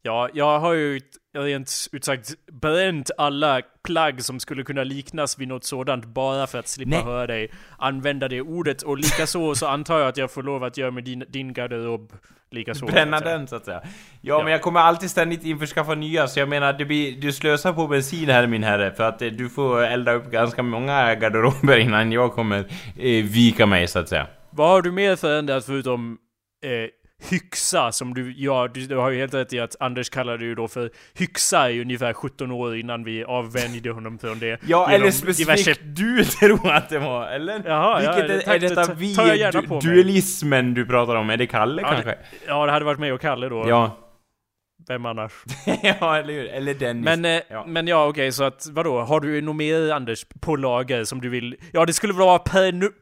Speaker 1: Ja, jag har ju rent ut sagt bränt alla plagg som skulle kunna liknas vid något sådant bara för att slippa
Speaker 2: Nej.
Speaker 1: höra dig använda det ordet. Och likaså så antar jag att jag får lov att göra med din, din garderob likaså.
Speaker 2: Bränna
Speaker 1: så
Speaker 2: den så att säga. Ja,
Speaker 1: Ja.
Speaker 2: men jag kommer alltid ständigt införskaffa nya, så jag menar det blir, du slösar på bensin här min herre, för att eh, du får elda upp ganska många garderober innan jag kommer eh, vika mig så att säga.
Speaker 1: Vad har du mer förändrat förutom eh, hyxa som du, ja du, du har ju helt rätt i att Anders kallade det ju då för hyxa i ungefär 17 år innan vi avvänjde honom från det.
Speaker 2: Ja, eller specifikt
Speaker 1: diverse-
Speaker 2: du tror att det var, eller?
Speaker 1: Jaha, ja,
Speaker 2: Vilket
Speaker 1: det-
Speaker 2: är,
Speaker 1: tack,
Speaker 2: är detta
Speaker 1: det
Speaker 2: vi, du, dualismen du pratar om? Är det Kalle
Speaker 1: Ja,
Speaker 2: kanske?
Speaker 1: Ja, det hade varit mig och Kalle då.
Speaker 2: Ja.
Speaker 1: Vem annars?
Speaker 2: ja, eller hur? Eller Dennis.
Speaker 1: Men, eh,
Speaker 2: ja.
Speaker 1: men ja, okej, så att vadå? Har du något mer Anders på lager som du vill? Ja, det skulle vara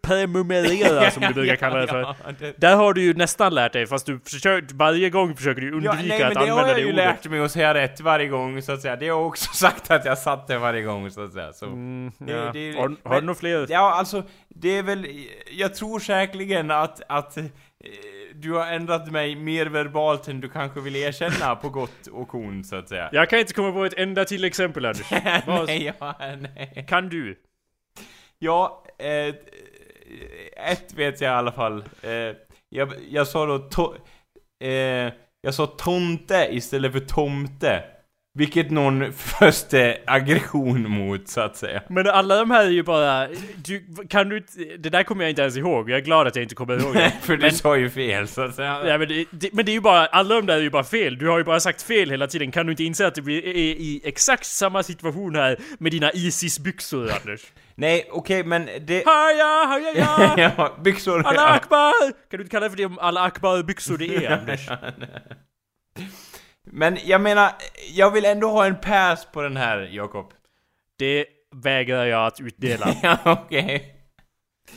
Speaker 1: permumerera som du brukar kalla det för.
Speaker 2: Ja, det-
Speaker 1: Där har du ju nästan lärt dig, fast du försöker, varje gång försöker du
Speaker 2: Ja,
Speaker 1: undvika
Speaker 2: nej men
Speaker 1: att
Speaker 2: det
Speaker 1: använda
Speaker 2: har jag
Speaker 1: det
Speaker 2: ju
Speaker 1: ordet.
Speaker 2: lärt mig att säga rätt varje gång så att säga. Det har jag också sagt att jag satt det varje gång så att säga. Så.
Speaker 1: Mm,
Speaker 2: Det-
Speaker 1: ja.
Speaker 2: det-
Speaker 1: har, har
Speaker 2: men-
Speaker 1: du några fler?
Speaker 2: Ja, alltså, det är väl... Jag tror säkerligen att, att du har ändrat mig mer verbalt än du kanske vill erkänna på gott och ont, så att säga.
Speaker 1: Jag kan inte komma på ett enda till exempel Anders.
Speaker 2: Nej, ja, nej.
Speaker 1: Kan du?
Speaker 2: Ja, eh, ett vet jag i alla fall. Eh, jag, jag sa då to, eh, Jag sa tomte istället för tomte. Vilket någon förste aggression mot, så att säga.
Speaker 1: Men alla de här är ju bara... Du, kan du Det där kommer jag inte ens ihåg, jag är glad att jag inte kommer ihåg det.
Speaker 2: för du
Speaker 1: Men-
Speaker 2: sa ju fel, så att säga.
Speaker 1: Ja, men, det, det, men det är ju bara, alla de där är ju bara fel. Du har ju bara sagt fel hela tiden. Kan du inte inse att du är i exakt samma situation här med dina Isis-byxor, Anders?
Speaker 2: Nej, okej, men det...
Speaker 1: Haja, haja, ja!
Speaker 2: ja, byxor...
Speaker 1: Alla akbar! Kan du inte kalla det för det om alla akbar-byxor det är, Anders?
Speaker 2: Men jag menar, jag vill ändå ha en pass på den här, Jakob.
Speaker 1: Det vägrar jag att utdela.
Speaker 2: ja, okej.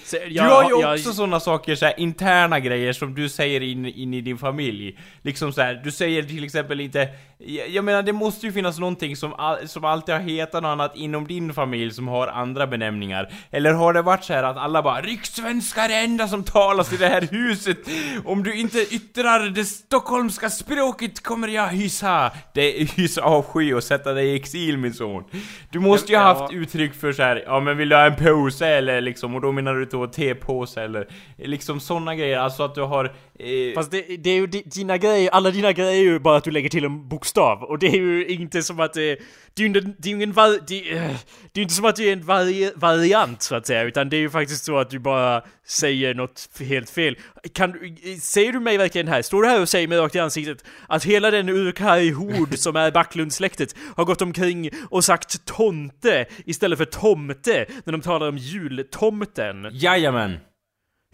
Speaker 1: Så,
Speaker 2: Du
Speaker 1: jag-
Speaker 2: har ju
Speaker 1: jag-
Speaker 2: också såna saker, så här, interna grejer som du säger in, in i din familj. Liksom så här, du säger till exempel inte... Jag, jag menar, det måste ju finnas någonting som, all, som alltid har hetat något annat inom din familj som har andra benämningar. Eller har det varit så här att alla bara 'Rikssvenska är det enda som talas i det här huset' Om du inte yttrar det stockholmska språket kommer jag hysa det hysa avsky och sätta dig i exil min son. Du måste ju ha haft uttryck för så här, ja men vill du ha en påse eller liksom, och då menar du då tepåse eller liksom sådana grejer, alltså att du har... Eh,
Speaker 1: Fast det, det är ju dina grejer, alla dina grejer är ju bara att du lägger till en bokstav. Och det är ju inte som att det, det är ju inte, det är ju ingen var, det, eh, det är ju inte som att det är en vari, variant så att säga. Utan det är ju faktiskt så att du bara säger något helt fel. Kan du, säger du mig verkligen här, står du här och säger mig rakt i ansiktet att hela den urkaj hord som är Backlundsläktet har gått omkring och sagt tomte istället för tomte när de talar om jultomten?
Speaker 2: jajamän!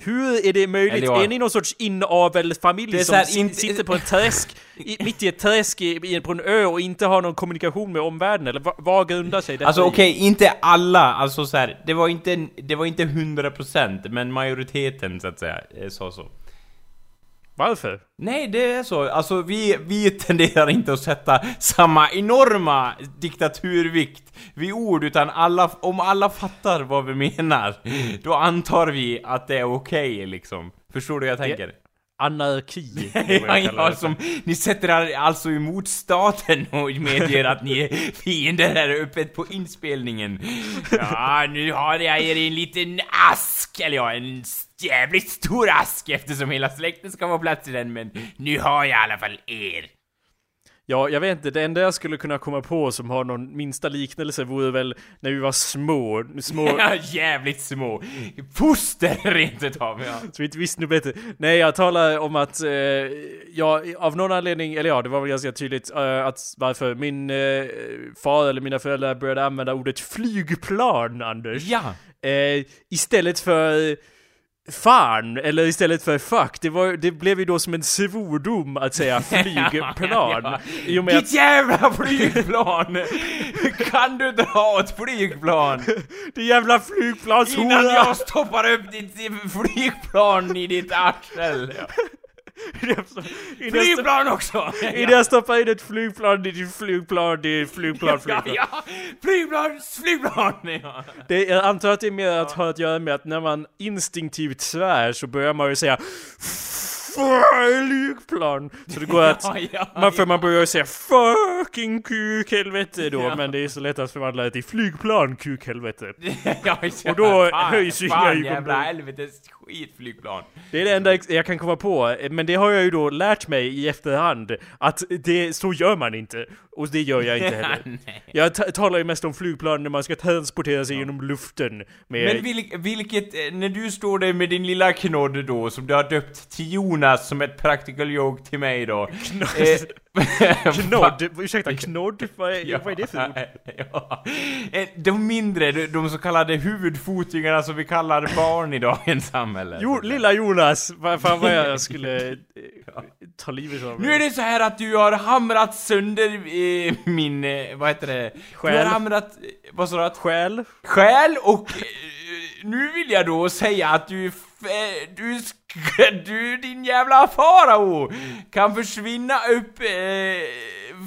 Speaker 1: Hur är det möjligt?
Speaker 2: Eller ja.
Speaker 1: Är ni någon sorts inavelfamilj
Speaker 2: är
Speaker 1: som
Speaker 2: här, inte-
Speaker 1: sitter på en träsk, i, mitt i ett träsk i, på en ö och inte har någon kommunikation med omvärlden? Eller vad, vad grundar sig detta
Speaker 2: Alltså okej, inte alla, alltså så här, det var inte, det var inte 100% men majoriteten så att säga, sa så.
Speaker 1: Varför?
Speaker 2: Nej, det är så. Alltså vi, vi tenderar inte att sätta samma enorma diktaturvikt vid ord, utan alla, om alla fattar vad vi menar, då antar vi att det är okej liksom. Förstår du vad jag tänker?
Speaker 1: Anarki. vad jag
Speaker 2: Ja, ja,
Speaker 1: det.
Speaker 2: som, ni sätter er alltså emot staten och medger att ni är fiender här öppet på inspelningen. Ja, nu har jag er i en liten ask, eller ja, en jävligt stor ask eftersom hela släkten ska vara plats i den, men nu har jag i alla fall er.
Speaker 1: Ja, jag vet inte. Det enda jag skulle kunna komma på som har någon minsta liknelse vore väl när vi var små. Små...
Speaker 2: Ja, jävligt små. Foster rent utav, ja.
Speaker 1: Så vi inte visste något bättre. Nej, jag talar om att, eh, ja, av någon anledning, eller ja, det var väl ganska tydligt eh, att varför min eh, far eller mina föräldrar började använda ordet flygplan, Anders.
Speaker 2: Ja.
Speaker 1: Eh, istället för fan, eller istället för fuck. Det, var, det blev ju då som en svordom att säga flygplan.
Speaker 2: Ja,
Speaker 1: och med
Speaker 2: Ditt jävla flygplan! kan du dra ett flygplan?
Speaker 1: det jävla flygplanshora!
Speaker 2: Innan jag stoppar upp ditt flygplan i ditt arsel. Flygplan också!
Speaker 1: Innan jag stoppar in ett flygplan i ditt flygplan, det är flygplan,
Speaker 2: Ja,
Speaker 1: flygplan.
Speaker 2: ja, flygplan, flygplan! Ja.
Speaker 1: Det, jag antar att det är mer att ha att göra med att när man instinktivt svär så börjar man ju säga flygplan. Så det går att
Speaker 2: Ja, ja,
Speaker 1: man, för man börjar säga fucking kuk helvete då,
Speaker 2: Ja.
Speaker 1: men det är så lätt att förvandla det till flygplan kuk helvete.
Speaker 2: ja,
Speaker 1: Och då höjs ju inga
Speaker 2: jävla
Speaker 1: ögonbryn.
Speaker 2: helvetes skitflygplan.
Speaker 1: Det är det enda jag kan komma på, men det har jag ju då lärt mig i efterhand att det, så gör man inte. Och det gör jag inte heller. Jag ta- talar ju mest om flygplan när man ska transportera sig genom luften.
Speaker 2: Men vil, vilket, eh, när du står där med din lilla knodd då, som du har döpt till Jonas som ett practical joke till mig då. Eh,
Speaker 1: Knodd? Ursäkta, knodd? Vad är, vad är det för ord?
Speaker 2: Ja. Eh, De mindre, de, så kallade huvudfotingarna som vi kallar barn i dagens samhälle.
Speaker 1: Jo, lilla Jonas! Vad fan vad jag skulle eh, ta livet av
Speaker 2: Nu är det så här att du har hamrat sönder eh, min, eh, vad heter det? Du
Speaker 1: Själ.
Speaker 2: har hamrat, vad sa du?
Speaker 1: Själ?
Speaker 2: själ och eh, nu vill jag då säga att du, du, du din jävla farao kan försvinna upp... Eh,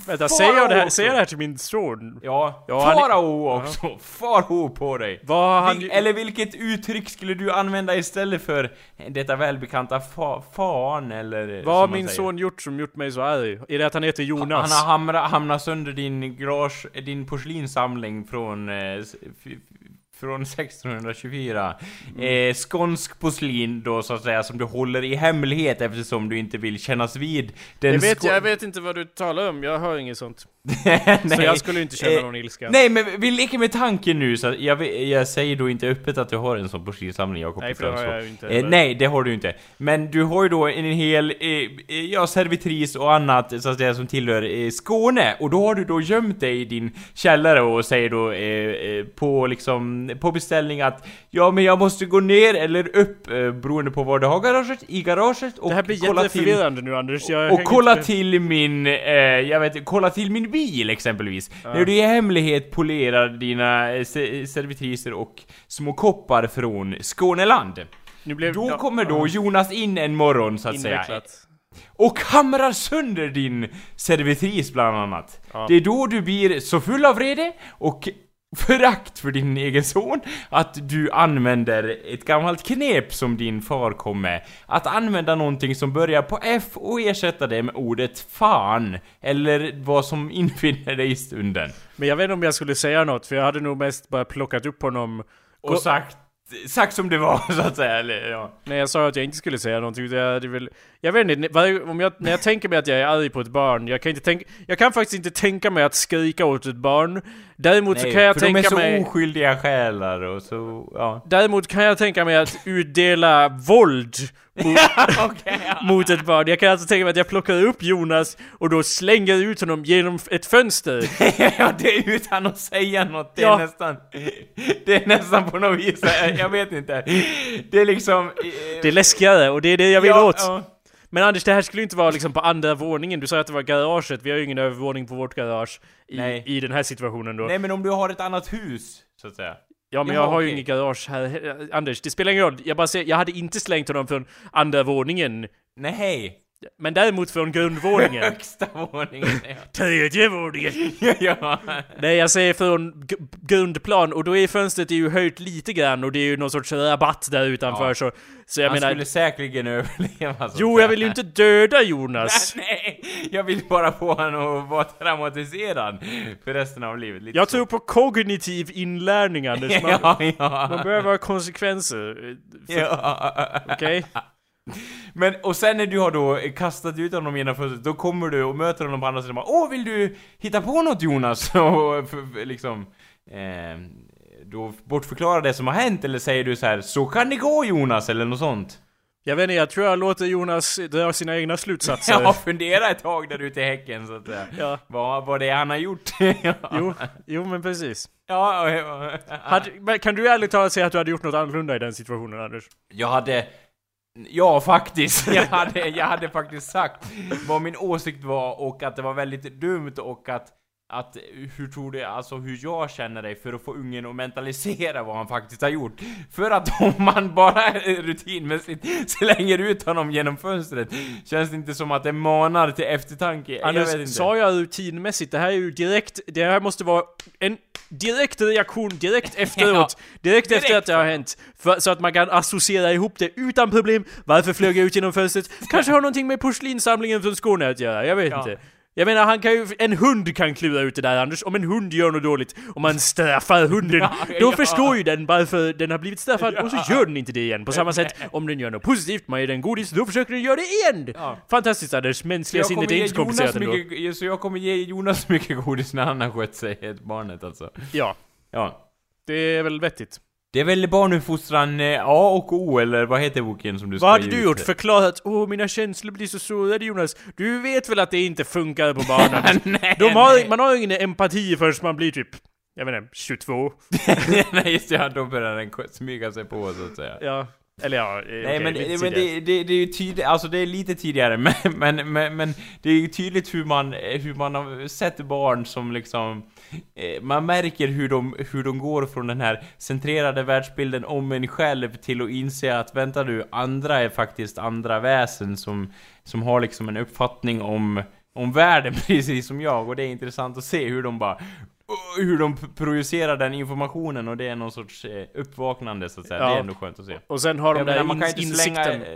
Speaker 1: Vänta, säger jag det här, säger jag det här till min son?
Speaker 2: Ja,
Speaker 1: Ja, han
Speaker 2: farao också. Farao på dig.
Speaker 1: Har han...
Speaker 2: Vil, eller vilket uttryck skulle du använda istället för detta välbekanta fa, fan eller
Speaker 1: vad har min
Speaker 2: säger?
Speaker 1: son gjort som gjort mig så arg? Är det att han heter
Speaker 2: Han
Speaker 1: Jonas?
Speaker 2: har hamra, hamnat sönder din garage, din porslinssamling från, eh, från 1624.
Speaker 1: Mm.
Speaker 2: Eh, skånsk porslin då så att säga, som du håller i hemlighet eftersom du inte vill kännas vid den
Speaker 1: jag, vet, jag vet inte vad du talar om, jag hör inget sånt. Så jag skulle inte känna
Speaker 2: Eh,
Speaker 1: någon ilska.
Speaker 2: Nej men vi leker med tanken nu så jag, jag säger då inte öppet att du har en sån porslinssamling Jakob
Speaker 1: Nej, för det har jag ju inte
Speaker 2: Eh, nej, det har du inte. Men du har ju då en hel, eh, eh, ja, servitris och annat så att säga som tillhör eh, Skåne. Och då har du då gömt dig i din källare och säger då eh, på liksom på beställning att ja men jag måste gå ner eller upp eh, beroende på var du har garaget, i garaget och
Speaker 1: Det här blir jätteförvirrande nu Anders. Jag
Speaker 2: och kolla
Speaker 1: inte
Speaker 2: till min, eh, jag vet kolla till min bil exempelvis. När du i hemlighet polerar dina eh, se- servitriser och små koppar från Skåneland.
Speaker 1: Blev
Speaker 2: Då
Speaker 1: ja,
Speaker 2: kommer då Jonas in en morgon så att säga.
Speaker 1: invecklat.
Speaker 2: Och hamrar sönder din servitris bland annat.
Speaker 1: Ja.
Speaker 2: Det är då du blir så full av vrede och förakt för din egen son att du använder ett gammalt knep som din far kom med. Att använda någonting som börjar på F och ersätta det med ordet fan. Eller vad som infinner dig i stunden.
Speaker 1: Men jag vet inte om jag skulle säga något, för jag hade nog mest bara plockat upp honom
Speaker 2: Och sagt, sagt som det var så att säga. Eller, ja.
Speaker 1: när jag sa att jag inte skulle säga någonting. Jag, hade väl, jag vet inte, om jag, när jag tänker mig att jag är arg på ett barn, jag kan inte tänka, jag kan faktiskt inte tänka mig att skrika åt ett barn. Däremot så kan jag
Speaker 2: för de är
Speaker 1: tänka
Speaker 2: så
Speaker 1: mig...
Speaker 2: oskyldiga själar och så, ja.
Speaker 1: Däremot kan jag tänka mig att utdela våld mot,
Speaker 2: ja.
Speaker 1: mot ett barn. Jag kan alltså tänka mig att jag plockar upp Jonas och då slänger ut honom genom ett fönster.
Speaker 2: ja, det är utan att säga något. Det är
Speaker 1: Ja.
Speaker 2: nästan... Det är nästan på något vis, jag, vet inte. Det är liksom...
Speaker 1: Det är läskigare och det är det jag vill
Speaker 2: ja,
Speaker 1: åt. Men Anders, det här skulle inte vara liksom på andra våningen. Du sa att det var garaget. Vi har ju ingen övervåning på vårt garage i,
Speaker 2: Nej.
Speaker 1: i den här situationen då.
Speaker 2: Nej men om du har ett annat hus, så att säga.
Speaker 1: Ja men
Speaker 2: Jaha,
Speaker 1: jag har ju
Speaker 2: okej.
Speaker 1: inget garage här. Anders, det spelar ingen roll. Jag bara säger, jag hade inte slängt honom från andra våningen.
Speaker 2: Nej.
Speaker 1: Men däremot från grundvåningen.
Speaker 2: Högsta våningen.
Speaker 1: Tredje våningen.
Speaker 2: ja. ja.
Speaker 1: Nej, jag säger från grundplan och då är fönstret ju höjt lite grann och det är ju någon sorts rabatt där utanför
Speaker 2: Ja.
Speaker 1: så... Så jag
Speaker 2: Han
Speaker 1: menar...
Speaker 2: skulle säkert överleva så
Speaker 1: Jo, jag vill ju inte döda Jonas.
Speaker 2: Nej, jag vill bara få honom att vara traumatiserad för resten av livet. Lite
Speaker 1: Jag
Speaker 2: så.
Speaker 1: tror på kognitiv inlärning Anders. Man,
Speaker 2: ja, ja.
Speaker 1: man behöver ha konsekvenser. eh, för-
Speaker 2: ja.
Speaker 1: Okej?
Speaker 2: Men, och sen när du har då kastat ut honom genom fönstret, då kommer du och möter honom på andra sidan och bara Åh, vill du hitta på något Jonas? Och liksom... Eh, då bortförklara det som har hänt, eller säger du så här Så kan det gå Jonas, eller något sånt?
Speaker 1: Jag vet inte, jag tror jag låter Jonas dra sina egna slutsatser.
Speaker 2: Ja, fundera ett tag där ute i häcken så att säga.
Speaker 1: Ja.
Speaker 2: Vad, vad det är han har gjort. ja.
Speaker 1: Jo, jo men precis.
Speaker 2: Ja.
Speaker 1: Hade, kan du ärligt talat säga att du hade gjort något annorlunda i den situationen Anders?
Speaker 2: Jag hade... Ja, faktiskt. Jag hade, jag hade faktiskt sagt vad min åsikt var och att det var väldigt dumt och att att hur tror du, alltså hur jag känner dig för att få ungen att mentalisera vad han faktiskt har gjort. För att om man bara rutinmässigt slänger ut honom genom fönstret känns det inte som att det manar till eftertanke. jag vet
Speaker 1: Anders,
Speaker 2: inte.
Speaker 1: sa jag rutinmässigt? Det här är ju direkt, det här måste vara en direkt reaktion direkt efteråt. Direkt,
Speaker 2: Direkt.
Speaker 1: efter att det har hänt. För, så att man kan associera ihop det utan problem. Varför flög jag ut genom fönstret? Kanske har någonting med porslinssamlingen från Skåne att göra, jag vet
Speaker 2: Ja.
Speaker 1: inte. Jag menar, han kan ju, en hund kan klura ut det där Anders. Om en hund gör något dåligt, och man straffar hunden,
Speaker 2: Ja,
Speaker 1: då
Speaker 2: ja.
Speaker 1: förstår ju den varför den har blivit straffad, och så
Speaker 2: Ja.
Speaker 1: gör den inte det igen. På samma sätt, om den gör något positivt, man ger den godis, då försöker den göra det igen!
Speaker 2: Ja.
Speaker 1: Fantastiskt Anders, mänskliga sinnet är inte så komplicerat ändå.
Speaker 2: så jag kommer ge Jonas mycket godis när han har skött sig, ett barnet alltså.
Speaker 1: Ja,
Speaker 2: Ja.
Speaker 1: det är väl vettigt.
Speaker 2: Det är väl barnuppfostran eh, A och O, eller vad heter boken som du ska
Speaker 1: Vad hade du gjort? Förklarat åh mina känslor blir så sårade Jonas. Du vet väl att det inte funkar på barnen?
Speaker 2: nej,
Speaker 1: De har,
Speaker 2: nej.
Speaker 1: man har ingen empati förrän man blir typ, jag vet inte, 22.
Speaker 2: nej, just det, ja, då börjar den smyga sig på så att säga.
Speaker 1: Ja, eller ja,
Speaker 2: Nej
Speaker 1: okej,
Speaker 2: men,
Speaker 1: lite
Speaker 2: men det, det, det är ju tydligt, alltså det är lite tidigare men, men, men, men det är ju tydligt hur man, hur man har sett barn som liksom Man märker hur de, hur de går från den här centrerade världsbilden om en själv till att inse att vänta du, andra är faktiskt andra väsen som, som har liksom en uppfattning om, om världen precis som jag och det är intressant att se hur de bara hur de projicerar den informationen och det är någon sorts eh, uppvaknande så att säga.
Speaker 1: Ja.
Speaker 2: Det är ändå skönt att se.
Speaker 1: Och sen har de
Speaker 2: Jag
Speaker 1: den
Speaker 2: menar,
Speaker 1: där
Speaker 2: man kan inte
Speaker 1: insikten.
Speaker 2: eh,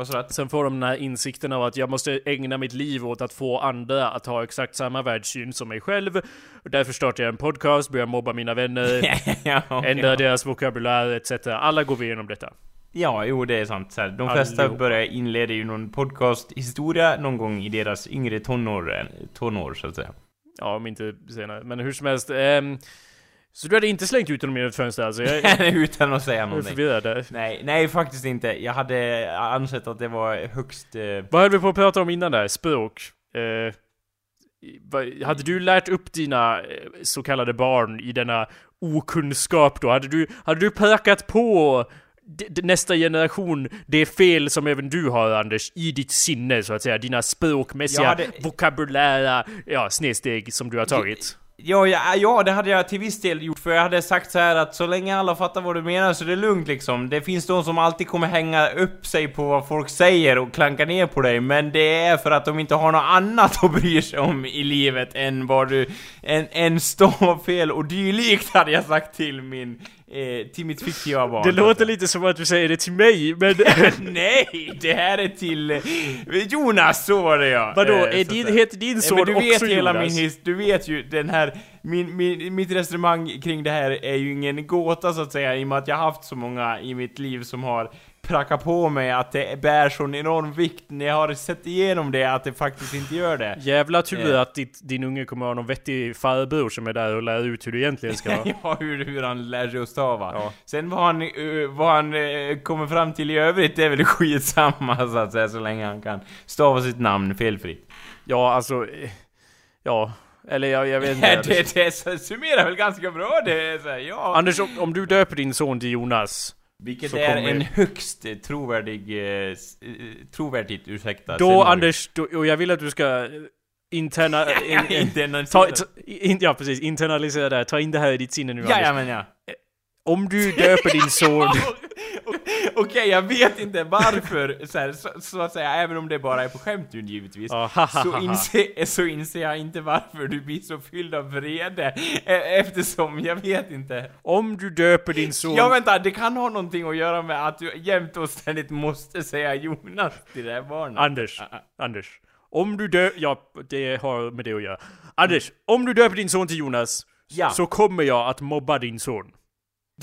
Speaker 2: Vad sa du?
Speaker 1: Sen får de den här insikten av att jag måste ägna mitt liv åt att få andra att ha exakt samma världssyn som mig själv. Därför startar jag en podcast, börjar mobba mina vänner,
Speaker 2: ja,
Speaker 1: ändrar
Speaker 2: ja.
Speaker 1: deras vokabulär etc. Alla går vi igenom detta.
Speaker 2: ja, jo det är sant. Så här, de flesta
Speaker 1: Allihopa.
Speaker 2: börjar inleder ju någon podcasthistoria någon gång i deras yngre tonår, eh, tonår så att säga.
Speaker 1: Ja, om inte senare. Men hur som helst. ehm, så du hade inte slängt ut honom genom ett fönster alltså? Jag
Speaker 2: Utan att säga någonting.
Speaker 1: förvirrad.
Speaker 2: Nej, nej faktiskt inte. Jag hade ansett att det var högst... Eh,
Speaker 1: Vad höll vi på att prata om innan där? Språk. Eh, vad- hade du lärt upp dina eh, så kallade barn i denna okunskap då? Hade du, hade du pekat på nästa generation det fel som även du har Anders, i ditt sinne så att säga, dina språkmässiga,
Speaker 2: hade-
Speaker 1: vokabulära, ja, snedsteg som du har tagit?
Speaker 2: Ja, ja, ja, det hade jag till viss del gjort för jag hade sagt så här att så länge alla fattar vad du menar så är det lugnt liksom. Det finns de som alltid kommer hänga upp sig på vad folk säger och klanka ner på dig, men det är för att de inte har något annat att bry sig om i livet än vad du... än, än stavfel och dylikt hade jag sagt till min... Eh, till mitt fiktiva barn.
Speaker 1: Det låter lite som att du säger det till mig, men...
Speaker 2: Nej, det här är till eh, Jonas, så var det ja.
Speaker 1: Vadå,
Speaker 2: Eh,
Speaker 1: är din, heter din
Speaker 2: Ja,
Speaker 1: son
Speaker 2: du vet
Speaker 1: också
Speaker 2: hela
Speaker 1: Jonas?
Speaker 2: min his, du vet ju den här, min, min, mitt resonemang kring det här är ju ingen gåta så att säga i och med att jag haft så många i mitt liv som har prackat på mig att det bär sån enorm vikt när jag har sett igenom det att det faktiskt inte gör det.
Speaker 1: Jävla tur
Speaker 2: Eh.
Speaker 1: att ditt, din unge kommer ha någon vettig farbror som är där och lär ut hur det egentligen ska vara.
Speaker 2: Ja, hur, hur han lär sig att stava.
Speaker 1: Ja.
Speaker 2: Sen vad han, eh, vad han eh, kommer fram till i övrigt det är väl skitsamma så att säga så länge han kan stava sitt namn felfritt.
Speaker 1: Ja, alltså... eh, Ja, eller jag, jag vet inte.
Speaker 2: det, det, det summerar väl ganska bra det, så här, ja.
Speaker 1: Anders, om, om du döper din son till Jonas,
Speaker 2: Vilket är
Speaker 1: kommer-
Speaker 2: en högst eh, trovärdig, eh, eh, trovärdigt, ursäkta.
Speaker 1: då
Speaker 2: scenario.
Speaker 1: Anders, då, och jag vill att du ska interna... in, in,
Speaker 2: en
Speaker 1: ta, ta, in, ja precis, internalisera det här. Ta in det här i ditt sinne nu
Speaker 2: Ja,
Speaker 1: Anders.
Speaker 2: ja, men ja.
Speaker 1: Om du döper din son...
Speaker 2: Okej, jag vet inte varför, så, här, så, så att säga, även om det bara är på skämt nu givetvis. Så, inser, så inser jag inte varför du blir så fylld av vrede. eh, Eftersom, jag vet inte.
Speaker 1: Om du döper din son...
Speaker 2: Ja vänta, det kan ha någonting att göra med att du jämt och ständigt måste säga Jonas till det här barnet.
Speaker 1: Anders,
Speaker 2: Ah, ah.
Speaker 1: Anders. Om du dö... Ja, det har med det att göra. Anders, om du döper din son till Jonas,
Speaker 2: Ja.
Speaker 1: så kommer jag att mobba din son.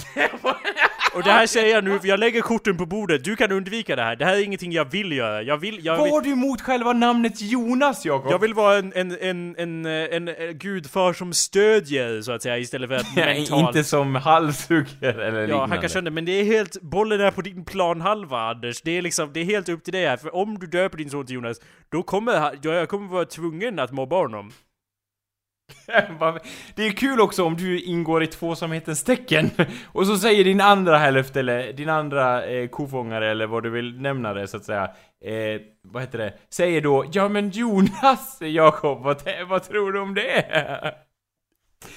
Speaker 1: Och det här säger jag nu, för jag lägger korten på bordet. Du kan undvika det här. Det här är ingenting jag vill göra. Jag vill... Jag vill,
Speaker 2: har du emot själva namnet Jonas, Jakob?
Speaker 1: jag vill vara en, en, en, en, en, en gudfar som stödjer, så att säga, istället för att
Speaker 2: Nej,
Speaker 1: mentalt...
Speaker 2: inte som halshugger eller
Speaker 1: Ja,
Speaker 2: liknande.
Speaker 1: han kan känna men det är helt, bollen är på din planhalva Anders. Det är liksom, det är helt upp till dig här. För om du döper din son till Jonas, då kommer ja, jag kommer vara tvungen att mobba honom.
Speaker 2: Det är kul också om du ingår i tvåsamhetens tecken och så säger din andra hälft eller din andra eh, kofångare eller vad du vill nämna det så att säga eh, Vad heter det? Säger då Ja men Jonas Jakob, vad, vad tror du om det?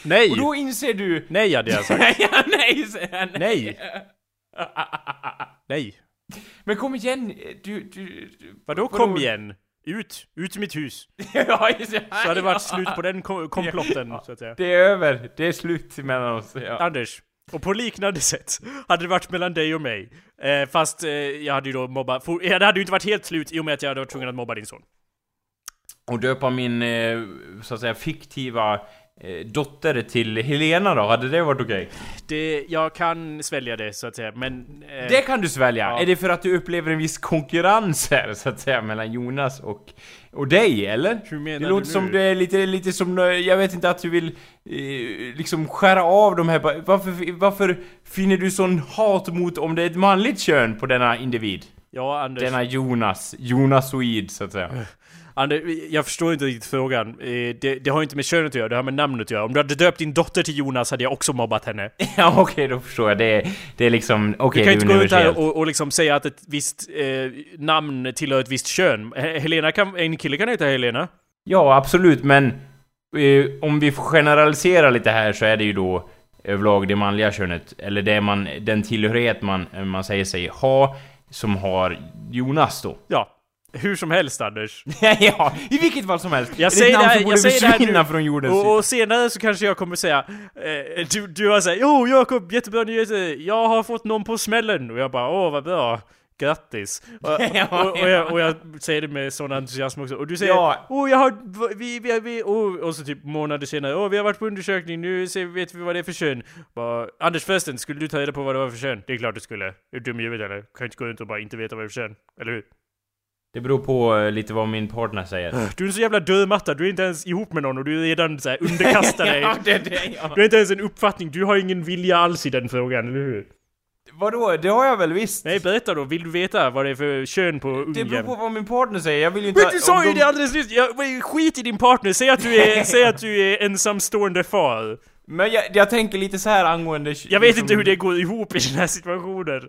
Speaker 1: Nej!
Speaker 2: Och då inser du
Speaker 1: Nej hade jag sagt.
Speaker 2: ja, nej, säger han.
Speaker 1: Nej. Nej.
Speaker 2: Men kom igen, du... du, du
Speaker 1: Vadå kom igen? Ut! Ut ur mitt hus!
Speaker 2: ja, just, ja,
Speaker 1: Så hade det varit
Speaker 2: ja.
Speaker 1: slut på den kom- komplotten, så att säga.
Speaker 2: Det är över, det är slut mellan oss. Ja.
Speaker 1: Anders. Och på liknande sätt hade det varit mellan dig och mig. Eh, fast eh, jag hade ju då mobbat... Ja, det hade ju inte varit helt slut i och med att jag hade varit tvungen att mobba din son.
Speaker 2: Och döpa min, eh, så att säga, fiktiva dotter till Helena då? Hade det varit okej?
Speaker 1: Det, jag kan svälja det, så att säga, men... Eh,
Speaker 2: Det kan du svälja!
Speaker 1: Ja.
Speaker 2: Är det för att du upplever en viss konkurrens här, så att säga, mellan Jonas och, och dig, eller?
Speaker 1: Hur menar
Speaker 2: Det
Speaker 1: du
Speaker 2: låter
Speaker 1: nu?
Speaker 2: som det är lite, lite som, eh, jag vet inte, att du vill eh, liksom skära av de här, varför, varför finner du sån hat mot om det är ett manligt kön på denna individ?
Speaker 1: Ja, Anders.
Speaker 2: Denna Jonas, Jonasoid, så att säga.
Speaker 1: Jag förstår inte riktigt frågan. Eh, Det, det har inte med könet att göra, det har med namnet att göra. Om du hade döpt din dotter till Jonas hade jag också mobbat henne.
Speaker 2: ja, okej, då förstår jag. Det det är liksom, okej,
Speaker 1: Du kan
Speaker 2: är
Speaker 1: inte gå runt här och, och liksom säga att ett visst eh, namn tillhör ett visst kön. He- Helena kan, en kille kan heta Helena.
Speaker 2: Ja, absolut, men eh, om vi får generalisera lite här så är det ju då överlag det manliga könet, eller det man, den tillhörighet man, man säger sig ha, som har Jonas då.
Speaker 1: Ja. Hur som helst Anders.
Speaker 2: ja, i vilket fall som helst.
Speaker 1: Jag säger det här- jag säger det här nu.
Speaker 2: från jordens
Speaker 1: Och, och senare så kanske jag kommer säga eh, Du, du har sagt Jo Jakob, jättebra nyheter! Jag har fått någon på smällen! Och jag bara åh vad bra! Grattis! Och, och, och, jag, och jag säger det med sån entusiasm också. Och du säger
Speaker 2: Ja.
Speaker 1: Åh jag har... Vi, vi, vi, och, och så typ månader senare Åh vi har varit på undersökning, nu ser, vet vi vad det är för kön. Bara, Anders förresten, skulle du ta reda på vad det var för kön? Det är klart du skulle. Är du dum i huvudet eller? Kan inte gå runt och bara inte veta vad det är för kön. Eller hur?
Speaker 2: Det beror på eh, lite vad min partner säger.
Speaker 1: Du är en så jävla dödmatta, du är inte ens ihop med någon och du är redan så här underkastar dig.
Speaker 2: ja, det, det, ja.
Speaker 1: Du har inte ens en uppfattning, du har ingen vilja alls i den frågan, eller hur?
Speaker 2: Vadå? Det har jag väl visst?
Speaker 1: Nej, berätta då. Vill du veta vad det är för kön på
Speaker 2: det beror på
Speaker 1: ungen?
Speaker 2: vad min partner säger, jag vill ju inte...
Speaker 1: Men du sa ju
Speaker 2: de-
Speaker 1: det alldeles nyss! Jag, skit i din partner, säg att du är, säg att du är ensamstående far.
Speaker 2: Men jag, jag tänker lite så här angående...
Speaker 1: Jag vet inte hur det går ihop i den här situationen.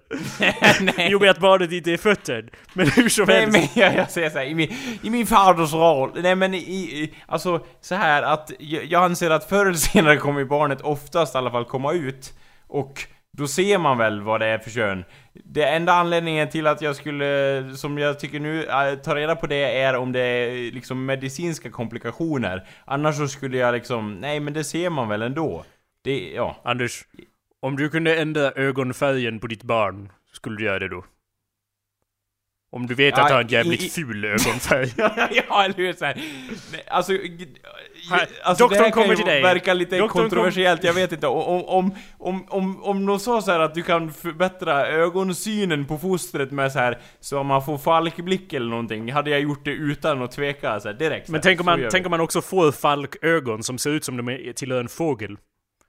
Speaker 2: Nej.
Speaker 1: Jo med att barnet inte är fötter. Men hur som
Speaker 2: Nej
Speaker 1: helst.
Speaker 2: men jag, jag säger såhär, i min, i min faders roll, nej men i, i, alltså så här att jag, jag anser att förr eller senare kommer barnet oftast i alla fall komma ut och då ser man väl vad det är för kön. Det enda anledningen till att jag skulle, som jag tycker nu, äh, ta reda på det är om det är liksom medicinska komplikationer. Annars så skulle jag liksom, nej men det ser man väl ändå. Det, ja.
Speaker 1: Anders, om du kunde ändra ögonfärgen på ditt barn, skulle du göra det då? Om du vet
Speaker 2: Ja,
Speaker 1: att han har en jävligt
Speaker 2: i-
Speaker 1: ful ögonfärg.
Speaker 2: ja, eller hur? Så här. Nej, Alltså,
Speaker 1: Här,
Speaker 2: alltså
Speaker 1: doktorn
Speaker 2: det här
Speaker 1: kommer
Speaker 2: kan ju
Speaker 1: till dig.
Speaker 2: verka lite
Speaker 1: Doktorn kom-
Speaker 2: kontroversiellt, jag vet inte. Om, om, om, om, om någon sa så här att du kan förbättra ögonsynen på fostret med så här så om man får falkblick eller någonting, hade jag gjort det utan att tveka så här, direkt. så
Speaker 1: Men tänk om, man, tänk om man också får falkögon som ser ut som de är- tillhör en fågel.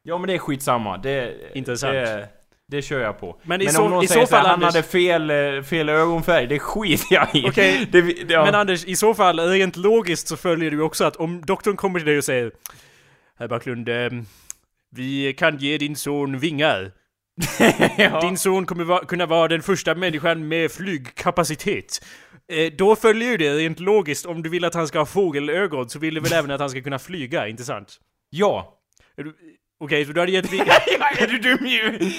Speaker 2: Ja men det är skitsamma, det...
Speaker 1: Intressant.
Speaker 2: Det, det kör jag på.
Speaker 1: Men i
Speaker 2: men
Speaker 1: så-
Speaker 2: om någon
Speaker 1: så
Speaker 2: säger så
Speaker 1: fall,
Speaker 2: han
Speaker 1: Anders-
Speaker 2: hade fel, eh, fel ögonfärg, det skiter jag i.
Speaker 1: Okej,
Speaker 2: Det, det, ja.
Speaker 1: Men Anders, i så fall, rent logiskt så följer det ju också att om doktorn kommer till dig och säger Herr Backlund, ehm, vi kan ge din son vingar.
Speaker 2: ja.
Speaker 1: Din son kommer va- kunna vara den första människan med flygkapacitet. Eh, då följer ju det rent logiskt, om du vill att han ska ha fågelögon så vill du väl även att han ska kunna flyga, inte sant?
Speaker 2: ja.
Speaker 1: Okej, så du hade gett vi-
Speaker 2: Ja, är du dum ju? Nej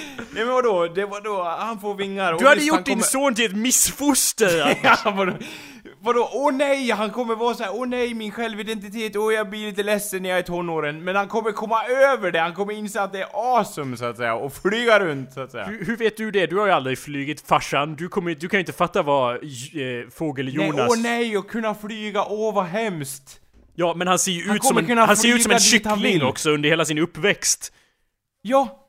Speaker 2: men vadå, det var då, han får vingar och
Speaker 1: Du hade
Speaker 2: visst, han
Speaker 1: gjort din
Speaker 2: kommer-
Speaker 1: son till ett missfoster!
Speaker 2: Ja, vadå? Vadå, åh nej, han kommer vara såhär, åh nej min självidentitet, åh jag blir lite ledsen när jag är tonåren. Men han kommer komma över det, han kommer inse att det är awesome så att säga, och flyga runt så att säga.
Speaker 1: hur, hur vet du det? Du har ju aldrig flugit farsan, du, kommer, du kan ju inte fatta vad eh,
Speaker 2: Nej,
Speaker 1: Fågel-Jonas...
Speaker 2: åh nej, och kunna flyga, åh vad hemskt.
Speaker 1: Ja, men han ser ju
Speaker 2: Han
Speaker 1: ut som en, han ser ut som en kyckling också under hela sin uppväxt.
Speaker 2: Ja.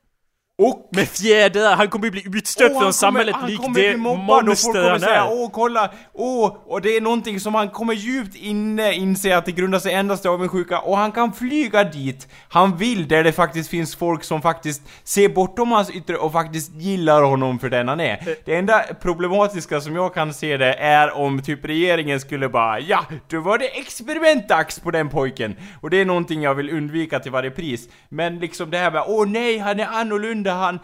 Speaker 2: Och
Speaker 1: Med fjädrar, han kommer ju bli utstött från samhället likt det monster han
Speaker 2: säga
Speaker 1: är.
Speaker 2: åh kolla, åh, och det är någonting som han kommer djupt inne inse att det grundar sig endast i avundsjuka och han kan flyga dit han vill där det faktiskt finns folk som faktiskt ser bortom hans yttre och faktiskt gillar honom för den han är. Det enda problematiska som jag kan se det är om typ regeringen skulle bara ja, då var det experimentdags på den pojken. Och det är någonting jag vill undvika till varje pris. Men liksom det här med åh nej, han är annorlunda, han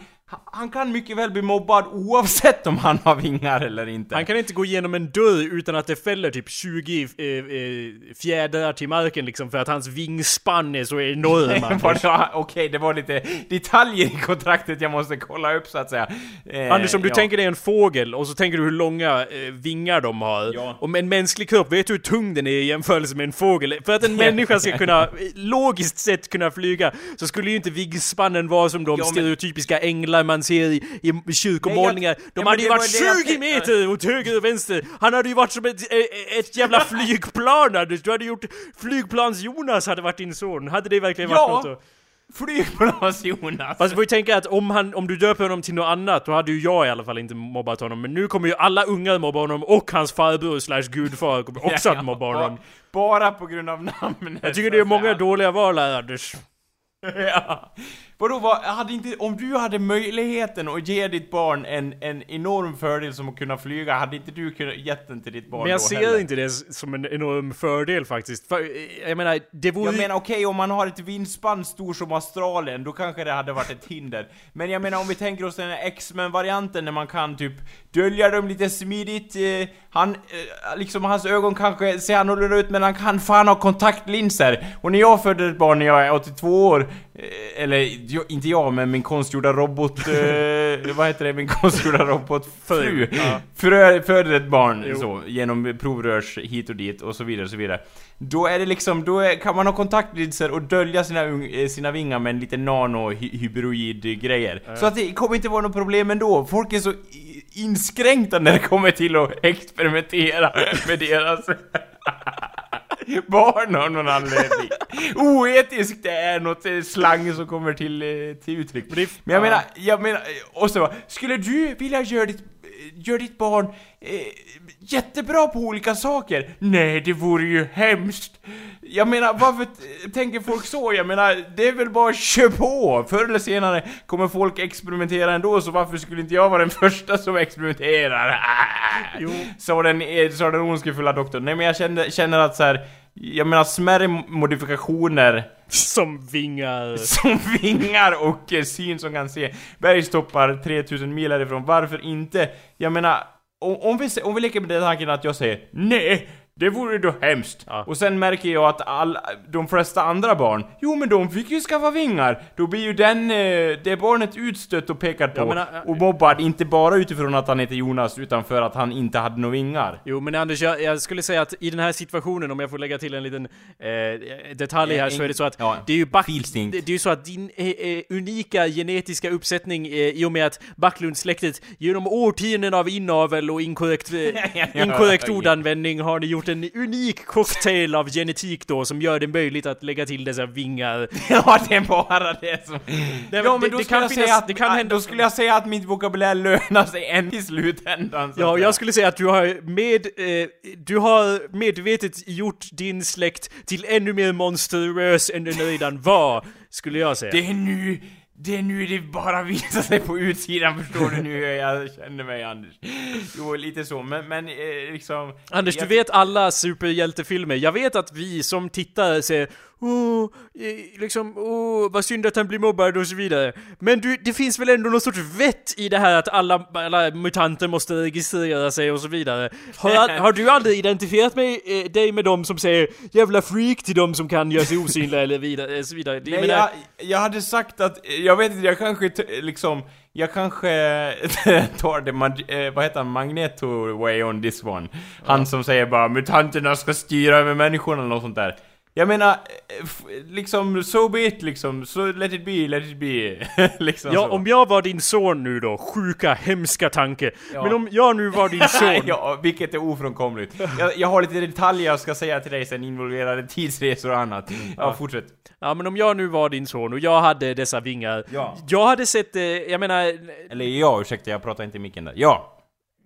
Speaker 2: han kan mycket väl bli mobbad oavsett om han har vingar eller inte.
Speaker 1: Han kan inte gå igenom en dörr utan att det fäller typ 20 eh, eh, fjädrar till marken liksom för att hans vingspann är så enorm.
Speaker 2: Var
Speaker 1: Anders.
Speaker 2: det- Okej, det var lite detaljer i kontraktet jag måste kolla upp så att säga. Eh,
Speaker 1: Anders, om du
Speaker 2: ja.
Speaker 1: tänker dig en fågel och så tänker du hur långa eh, vingar de har.
Speaker 2: Ja.
Speaker 1: Om en mänsklig kropp, vet du hur tung den är i jämförelse med en fågel? För att en människa ska kunna, eh, logiskt sett kunna flyga, så skulle ju inte vingspannen vara som de
Speaker 2: Ja, men-
Speaker 1: stereotypiska änglar man ser i, i kyrkomålningar.
Speaker 2: Nej, jag-
Speaker 1: De
Speaker 2: ja,
Speaker 1: hade ju varit
Speaker 2: var det jag
Speaker 1: 20
Speaker 2: tänkte-
Speaker 1: meter åt höger och vänster! Han hade ju varit som ett, eh, ett jävla flygplan Anders! Du hade gjort flygplans-Jonas hade varit din son. Hade det verkligen varit
Speaker 2: Ja.
Speaker 1: något?
Speaker 2: Flygplans-Jonas!
Speaker 1: Fast du får ju tänka att om, han, om du döper honom till något annat, då hade ju jag i alla fall inte mobbat honom. Men nu kommer ju alla ungar mobba honom och hans farbror slash gudfar kommer också att mobba honom.
Speaker 2: Bara på grund av namnet.
Speaker 1: Jag tycker det är många dåliga val här Anders.
Speaker 2: ja. Vadå, vad, hade inte, om du hade möjligheten att ge ditt barn en, en enorm fördel som att kunna flyga, hade inte du kunnat gett den till ditt barn
Speaker 1: Men jag
Speaker 2: då
Speaker 1: ser
Speaker 2: heller?
Speaker 1: inte det som en enorm fördel faktiskt. För, jag menar, det vore
Speaker 2: Jag menar okej, om man har ett vindspann stor som Australien, då kanske det hade varit ett hinder. Men jag menar om vi tänker oss den här X-Men-varianten när man kan typ dölja dem lite smidigt, eh, han, eh, liksom hans ögon kanske ser annorlunda ut men han kan fan ha kontaktlinser. Och när jag födde ett barn när jag är 82 år, eh, eller jo, inte jag men min konstgjorda robot, eh, vad heter det, min konstgjorda robotfru.
Speaker 1: Ja.
Speaker 2: Frö, föder ett barn
Speaker 1: Jo.
Speaker 2: så, genom provrörs hit och dit och så vidare och så vidare. Då är det liksom, då är, kan man ha kontaktlinser och dölja sina, eh, sina vingar med en liten nano-hybrid-grejer. Så att det kommer inte vara något problem ändå. Folk är så inskränkta när det kommer till att experimentera med deras barn av någon anledning. Oetiskt är något eh, slang som kommer till, eh, till uttryck.
Speaker 1: Men
Speaker 2: jag
Speaker 1: ja.
Speaker 2: menar, jag menar, och så skulle du vilja göra ditt, gör ditt barn eh, jättebra på olika saker? Nej, det vore ju hemskt. Jag menar, varför tänker folk så? Jag menar, det är väl bara kör på! Förr eller senare kommer folk experimentera ändå, så varför skulle inte jag vara den första som experimenterar? Ah!
Speaker 1: Jo.
Speaker 2: Sa den, eh, sa den ondskefulla doktorn. Nej men jag kände, känner att så här, jag menar smärre modifikationer
Speaker 1: Som vingar.
Speaker 2: som vingar och eh, syn som kan se bergstoppar 3000 mil härifrån. Varför inte? Jag menar, om, om, vi, om vi leker med den tanken att jag säger nej, det vore då hemskt.
Speaker 1: Ja.
Speaker 2: Och sen märker jag att all, de flesta andra barn, jo men de fick ju skaffa vingar. Då blir ju den, eh, det barnet utstött och pekat på
Speaker 1: Ja, men, äh,
Speaker 2: och mobbad, inte bara utifrån att han heter Jonas, utan för att han inte hade några vingar.
Speaker 1: Jo men Anders, jag, jag skulle säga att i den här situationen, om jag får lägga till en liten eh, detalj här, så är det så att
Speaker 2: Ja,
Speaker 1: det är ju Back, det, det är ju så att din eh, unika genetiska uppsättning eh, i och med att Backlundsläktet genom årtionden av inavel och inkorrekt, inkorrekt ordanvändning har ni gjort en unik cocktail av genetik då som gör det möjligt att lägga till dessa vingar.
Speaker 2: Ja, det är bara det som...
Speaker 1: men
Speaker 2: ja,
Speaker 1: det-
Speaker 2: men då
Speaker 1: det
Speaker 2: skulle
Speaker 1: kan
Speaker 2: jag
Speaker 1: finnas-
Speaker 2: säga att,
Speaker 1: det kan hända-
Speaker 2: Då skulle jag säga att mitt vokabulär lönar sig än i slutändan.
Speaker 1: Ja, jag skulle säga att du har med, eh, du har medvetet gjort din släkt till ännu mer monstruös än den redan var, skulle jag säga.
Speaker 2: Det är nu... Det är nu det bara visar sig på utsidan, förstår du nu hur jag känner mig Anders? Jo, lite så, men, men eh, liksom...
Speaker 1: Anders,
Speaker 2: jag
Speaker 1: du vet alla superhjältefilmer. Jag vet att vi som tittare säger Eh, liksom, åh, vad synd att han blir mobbad och så vidare. Men du, det finns väl ändå någon sorts vett i det här att alla, alla mutanter måste registrera sig och så vidare. Har, har du aldrig identifierat mig, eh, dig med dem som säger 'jävla freak' till dem som kan göra sig osynliga eller vidare, eh, så vidare?
Speaker 2: Nej,
Speaker 1: menar-
Speaker 2: jag, jag hade sagt att, jag vet inte, jag kanske t- liksom, jag kanske tar det, eh, vad heter han, Magneto way on this one. Han som säger bara 'mutanterna ska styra över människorna' eller något sånt där. Jag menar, eh, liksom, so be it liksom, so let it be, let it be. liksom
Speaker 1: Ja,
Speaker 2: så.
Speaker 1: om jag var din son nu då, sjuka, hemska tanke.
Speaker 2: Ja.
Speaker 1: Men om jag nu var din son.
Speaker 2: ja, vilket är ofrånkomligt. Jag, jag har lite detaljer jag ska säga till dig sen, involverade tidsresor och annat. Ja, fortsätt.
Speaker 1: Ja men om jag nu var din son och jag hade dessa vingar.
Speaker 2: Ja.
Speaker 1: Jag hade sett det, jag menar,
Speaker 2: Eller ja, ursäkta, jag pratar inte i micken där. Ja.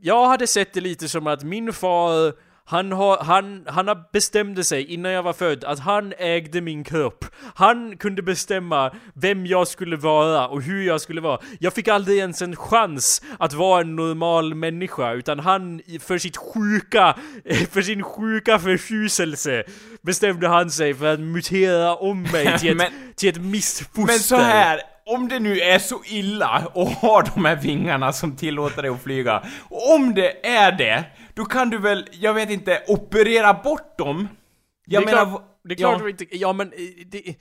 Speaker 1: jag hade sett det lite som att min far han, har, han, han har bestämde sig innan jag var född att han ägde min kropp. Han kunde bestämma vem jag skulle vara och hur jag skulle vara. Jag fick aldrig ens en chans att vara en normal människa utan han för sitt sjuka, för sin sjuka förtjuselse bestämde han sig för att mutera om mig till ett,
Speaker 2: Men-
Speaker 1: till ett missfoster.
Speaker 2: Men så här, om det nu är så illa och har de här vingarna som tillåter dig att flyga, och om det är det, då kan du väl, jag vet inte, operera bort dem? Jag
Speaker 1: det är
Speaker 2: menar,
Speaker 1: klart, det är klart
Speaker 2: ja,
Speaker 1: du inte, ja men eh, det,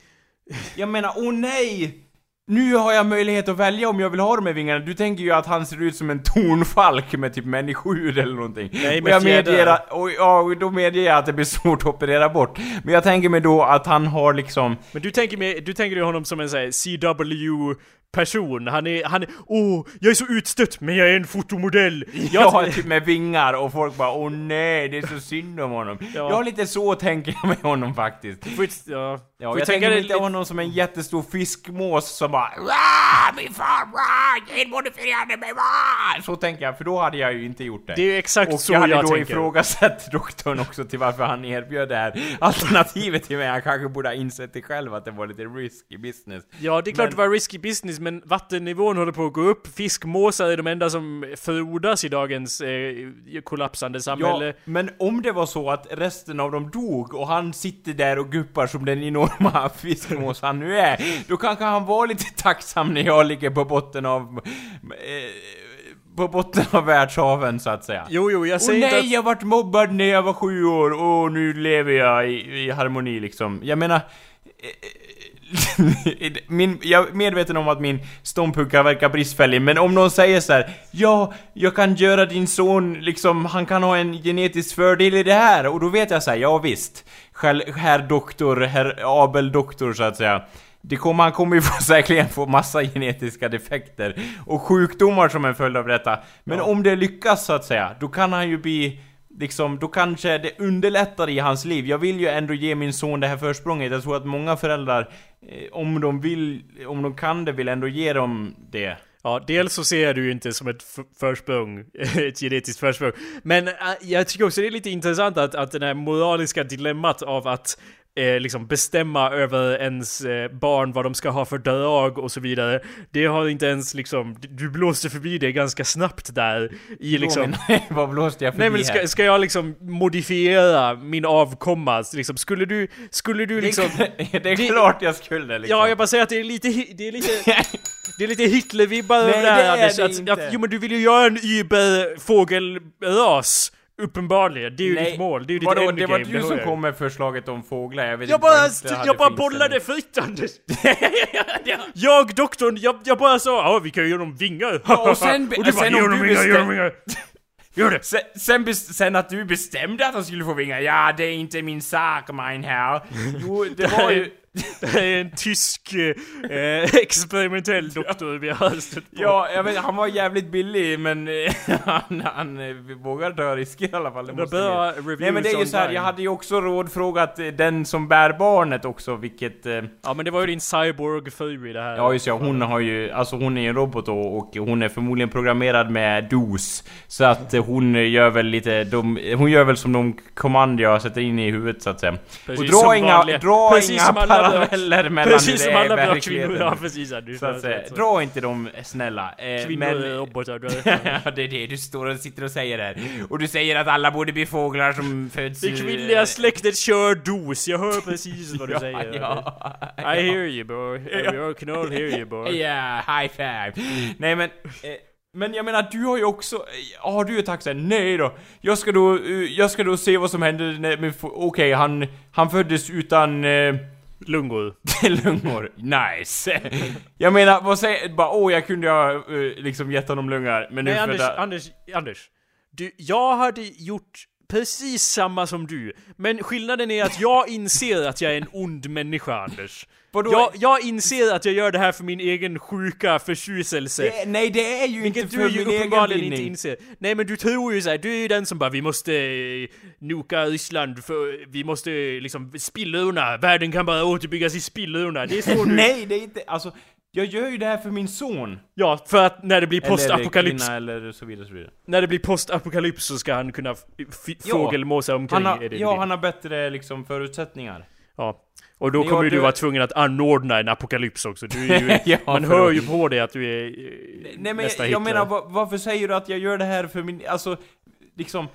Speaker 2: jag menar, åh nej! Nu har jag möjlighet att välja om jag vill ha de här vingarna. Du tänker ju att han ser ut som en tornfalk med typ människohud eller någonting.
Speaker 1: Nej, med
Speaker 2: jag medger att, och, ja, och då medger jag att det blir svårt att operera bort. Men jag tänker mig då att han har liksom...
Speaker 1: Men du tänker, med, du tänker dig honom som en sån här CW person, han är, han är, åh, jag är så utstött men jag är en fotomodell! Jag,
Speaker 2: Ja, typ med vingar och folk bara åh nej, det är så synd om honom.
Speaker 1: Ja.
Speaker 2: Jag har lite så tänker jag med honom faktiskt.
Speaker 1: får ja,
Speaker 2: Ja,
Speaker 1: får
Speaker 2: jag tänker
Speaker 1: lite-
Speaker 2: honom som en jättestor fiskmås som bara "Wah, min far, genmodifierade mig, wah!" Så tänker jag, för då hade jag ju inte gjort det.
Speaker 1: Det är ju exakt
Speaker 2: och
Speaker 1: så
Speaker 2: jag hade
Speaker 1: jag
Speaker 2: då
Speaker 1: tänker.
Speaker 2: ifrågasatt doktorn också till varför han erbjöd det här alternativet till mig. Han kanske borde ha insett det själv att det var lite risky business.
Speaker 1: Ja, det är klart
Speaker 2: Men-
Speaker 1: det var risky business, men vattennivån håller på att gå upp. Fiskmåsar är de enda som frodas i dagens eh, kollapsande samhälle.
Speaker 2: Ja, men om det var så att resten av dem dog och han sitter där och guppar som den enorma fiskmås han nu är, då kanske han var lite tacksam när jag ligger på botten av... Eh, på botten av världshaven så att säga.
Speaker 1: Jo, jo, jag säger
Speaker 2: nej,
Speaker 1: inte att...
Speaker 2: jag vart mobbad när jag var sju år, och nu lever jag i, i harmoni liksom. Jag menar... min, jag är medveten om att min ståndpunkt kan verka bristfällig, men om någon säger så här: Ja, jag kan göra din son, liksom, han kan ha en genetisk fördel i det här, och då vet jag så här, ja visst. Herr doktor, herr Abel doktor så att säga. Det kommer, han kommer ju få, säkerligen få massa genetiska defekter och sjukdomar som en följd av detta. Men om det lyckas så att säga, då kan han ju bli Liksom, då kanske det underlättar i hans liv. Jag vill ju ändå ge min son det här försprånget. Jag tror att många föräldrar, Eh, om de vill, om de kan det, vill ändå ge dem det.
Speaker 1: Ja, dels så ser jag det ju inte som ett försprång, ett genetiskt försprång. Men äh, jag tycker också det är lite intressant att, att det här moraliska dilemmat av att eh, liksom bestämma över ens eh, barn vad de ska ha för dag och så vidare. Det har inte ens liksom, du blåste förbi det ganska snabbt där i liksom...
Speaker 2: Men, vad blåste jag förbi
Speaker 1: Nej men ska, ska jag liksom modifiera min avkomma? Liksom, skulle du, skulle du liksom...
Speaker 2: det är
Speaker 1: det-
Speaker 2: klart jag skulle liksom.
Speaker 1: Ja, jag bara säger att det är lite, det är lite, det är lite Hitler-vibbar över
Speaker 2: Nej,
Speaker 1: det här
Speaker 2: är
Speaker 1: Anders.
Speaker 2: det
Speaker 1: Att, att, jo men du vill ju göra en Uber-fågelras. Uppenbarligen, det är ju ditt mål, det är ju ditt
Speaker 2: vadå,
Speaker 1: endgame.
Speaker 2: det var du som
Speaker 1: jag.
Speaker 2: kom med förslaget om fåglar, jag vet
Speaker 1: Jag
Speaker 2: inte
Speaker 1: bara,
Speaker 2: Hitler hade
Speaker 1: jag bara bollade fritt Anders! jag, doktorn, jag, jag bara sa ja vi kan ju ge dem vingar.
Speaker 2: Ja, och sen-
Speaker 1: och du bara,
Speaker 2: sen om
Speaker 1: dem vingar, ge dem vingar. Gör det!
Speaker 2: Sen, sen, sen att du bestämde att han skulle få vingar, ja det är inte min sak mein herr. Jo, det var ju...
Speaker 1: Det är en tysk eh, experimentell doktor vi har stött på.
Speaker 2: Ja, jag vet, han var jävligt billig men eh, han, han eh, vågar ta risker i alla fall. Det måste
Speaker 1: reviews
Speaker 2: Nej men det är ju så här, jag hade ju också rådfrågat eh, den som bär barnet också, vilket... Eh,
Speaker 1: Ja men det var ju din cyborg fru i det här.
Speaker 2: ja just ja, hon har ju, alltså hon är ju en robot då, och hon är förmodligen programmerad med DOS. Så att eh, hon gör väl lite, de, hon gör väl som de kommand jag sätter in i huvudet så att säga.
Speaker 1: Precis
Speaker 2: och dra inga, dra inga paralleller mellan
Speaker 1: Precis som
Speaker 2: hur det
Speaker 1: alla
Speaker 2: är i verkligheten.
Speaker 1: ja precis. Ja, du
Speaker 2: Så att säga, dra inte dem snälla. Eh,
Speaker 1: Kvinnor
Speaker 2: men-
Speaker 1: robotar, du.
Speaker 2: Ja, det är det du står och sitter och säger här. Och du säger att alla borde bli fåglar som föds
Speaker 1: Det kvinnliga släktet kör dos, jag hör precis vad du
Speaker 2: ja,
Speaker 1: säger.
Speaker 2: Ja,
Speaker 1: I hear you boy, I can all hear you boy.
Speaker 2: Ja, high five. Nej men, eh, men jag menar du har ju också, eh, har du sagt såhär, nej då, jag ska då, eh, jag ska då se vad som händer när, okej han, han föddes utan eh,
Speaker 1: Lungor.
Speaker 2: lungor, nice. Jag menar, vad säger, bara åh jag kunde ha eh, liksom gett honom lungor, men nu
Speaker 1: Nej Anders,
Speaker 2: födda...
Speaker 1: Anders, Anders. Du, jag hade gjort precis samma som du. Men skillnaden är att jag inser att jag är en ond människa Anders.
Speaker 2: Vadå?
Speaker 1: Jag, jag inser att jag gör det här för min egen sjuka förtjuselse.
Speaker 2: Det, nej det är ju
Speaker 1: Vilket
Speaker 2: inte
Speaker 1: du
Speaker 2: för
Speaker 1: ju
Speaker 2: min egen
Speaker 1: uppenbarligen inte
Speaker 2: vinning.
Speaker 1: inser. Nej men du tror ju såhär, du är ju den som bara vi måste eh, noka Ryssland för vi måste eh, liksom spillrorna, världen kan bara återbyggas i spillrorna. Det är så du...
Speaker 2: Nej, det är inte, alltså, jag gör ju det här för min son.
Speaker 1: Ja, för att när det blir
Speaker 2: Eller
Speaker 1: postapokalyps,
Speaker 2: kvinna eller så vidare, så vidare.
Speaker 1: när det blir postapokalyps så ska han kunna
Speaker 2: Ja.
Speaker 1: fågelmåsa omkring.
Speaker 2: Han har,
Speaker 1: det
Speaker 2: ja, han har bättre liksom förutsättningar.
Speaker 1: ja. Och då
Speaker 2: Men
Speaker 1: kommer
Speaker 2: jag-
Speaker 1: du
Speaker 2: du-
Speaker 1: vara tvungen att anordna en apokalyps också. Du är ju,
Speaker 2: Ja,
Speaker 1: man hör ju på dig att du är eh,
Speaker 2: Nej men
Speaker 1: nästa
Speaker 2: jag, jag menar, va- varför säger du att jag gör det här för min, alltså, liksom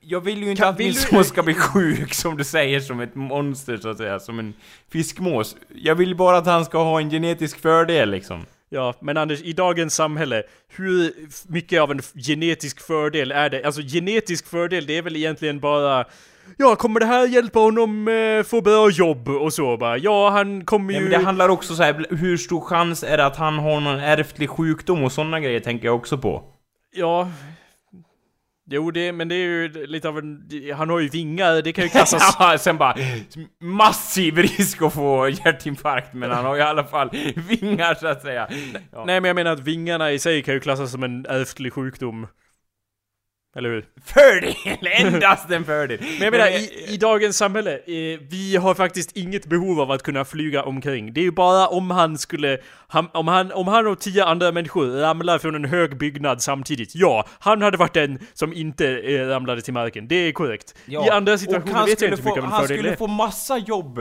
Speaker 2: jag vill ju inte
Speaker 1: Kan-
Speaker 2: att min son ska bli sjuk som du säger, som ett monster så att säga, som en fiskmås. Jag vill bara att han ska ha en genetisk fördel liksom.
Speaker 1: Ja, men Anders, i dagens samhälle, hur mycket av en genetisk fördel är det? Alltså genetisk fördel, det är väl egentligen bara Ja, kommer det här hjälpa honom eh, få bra jobb och så bara? Ja, han kommer
Speaker 2: Ja,
Speaker 1: ju...
Speaker 2: men det handlar också så här, hur stor chans är det att han har någon ärftlig sjukdom och sådana grejer tänker jag också på.
Speaker 1: Ja... Jo, det, men det är ju lite av en... Han har ju vingar, det kan ju klassas...
Speaker 2: Ja, sen bara massiv risk att få hjärtinfarkt men han har i alla fall vingar så att säga. Ja.
Speaker 1: Nej, men jag menar att vingarna i sig kan ju klassas som en ärftlig sjukdom. Eller hur?
Speaker 2: Fördel! Endast en fördel!
Speaker 1: Men jag menar, i, i dagens samhälle, eh, vi har faktiskt inget behov av att kunna flyga omkring. Det är ju bara om han skulle, han, om, han, om han och tio andra människor ramlar från en hög byggnad samtidigt, ja, han hade varit den som inte eh, ramlade till marken. Det är korrekt. I andra situationer
Speaker 2: han
Speaker 1: vet jag inte hur mycket
Speaker 2: få,
Speaker 1: en
Speaker 2: Han
Speaker 1: fördel det
Speaker 2: skulle få massa jobb!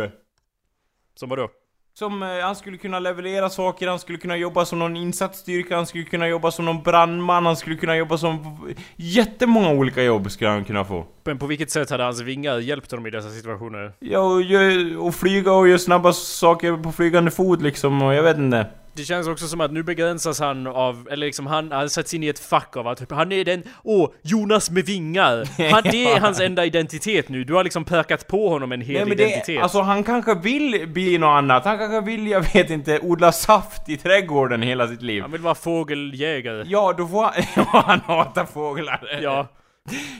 Speaker 1: Som vadå?
Speaker 2: Som, eh, han skulle kunna leverera saker, han skulle kunna jobba som någon insatsstyrka, han skulle kunna jobba som någon brandman, han skulle kunna jobba som... Jättemånga olika jobb skulle han kunna få.
Speaker 1: Men på vilket sätt hade hans vingar hjälpt honom i dessa situationer?
Speaker 2: Ja, och, och flyga och göra snabba saker på flygande fot liksom, och jag vet inte.
Speaker 1: Det känns också som att nu begränsas han av, eller liksom han, han sätts in i ett fack av att han är den, åh, Jonas med vingar! Han, det är hans enda identitet nu, du har liksom pökat på honom en hel
Speaker 2: Nej men det,
Speaker 1: identitet.
Speaker 2: alltså han kanske vill bli något annat, han kanske vill, jag vet inte, odla saft i trädgården hela sitt liv.
Speaker 1: Han vill vara fågeljägare.
Speaker 2: Ja, då får han... Ja, han hatar fåglar.
Speaker 1: Ja.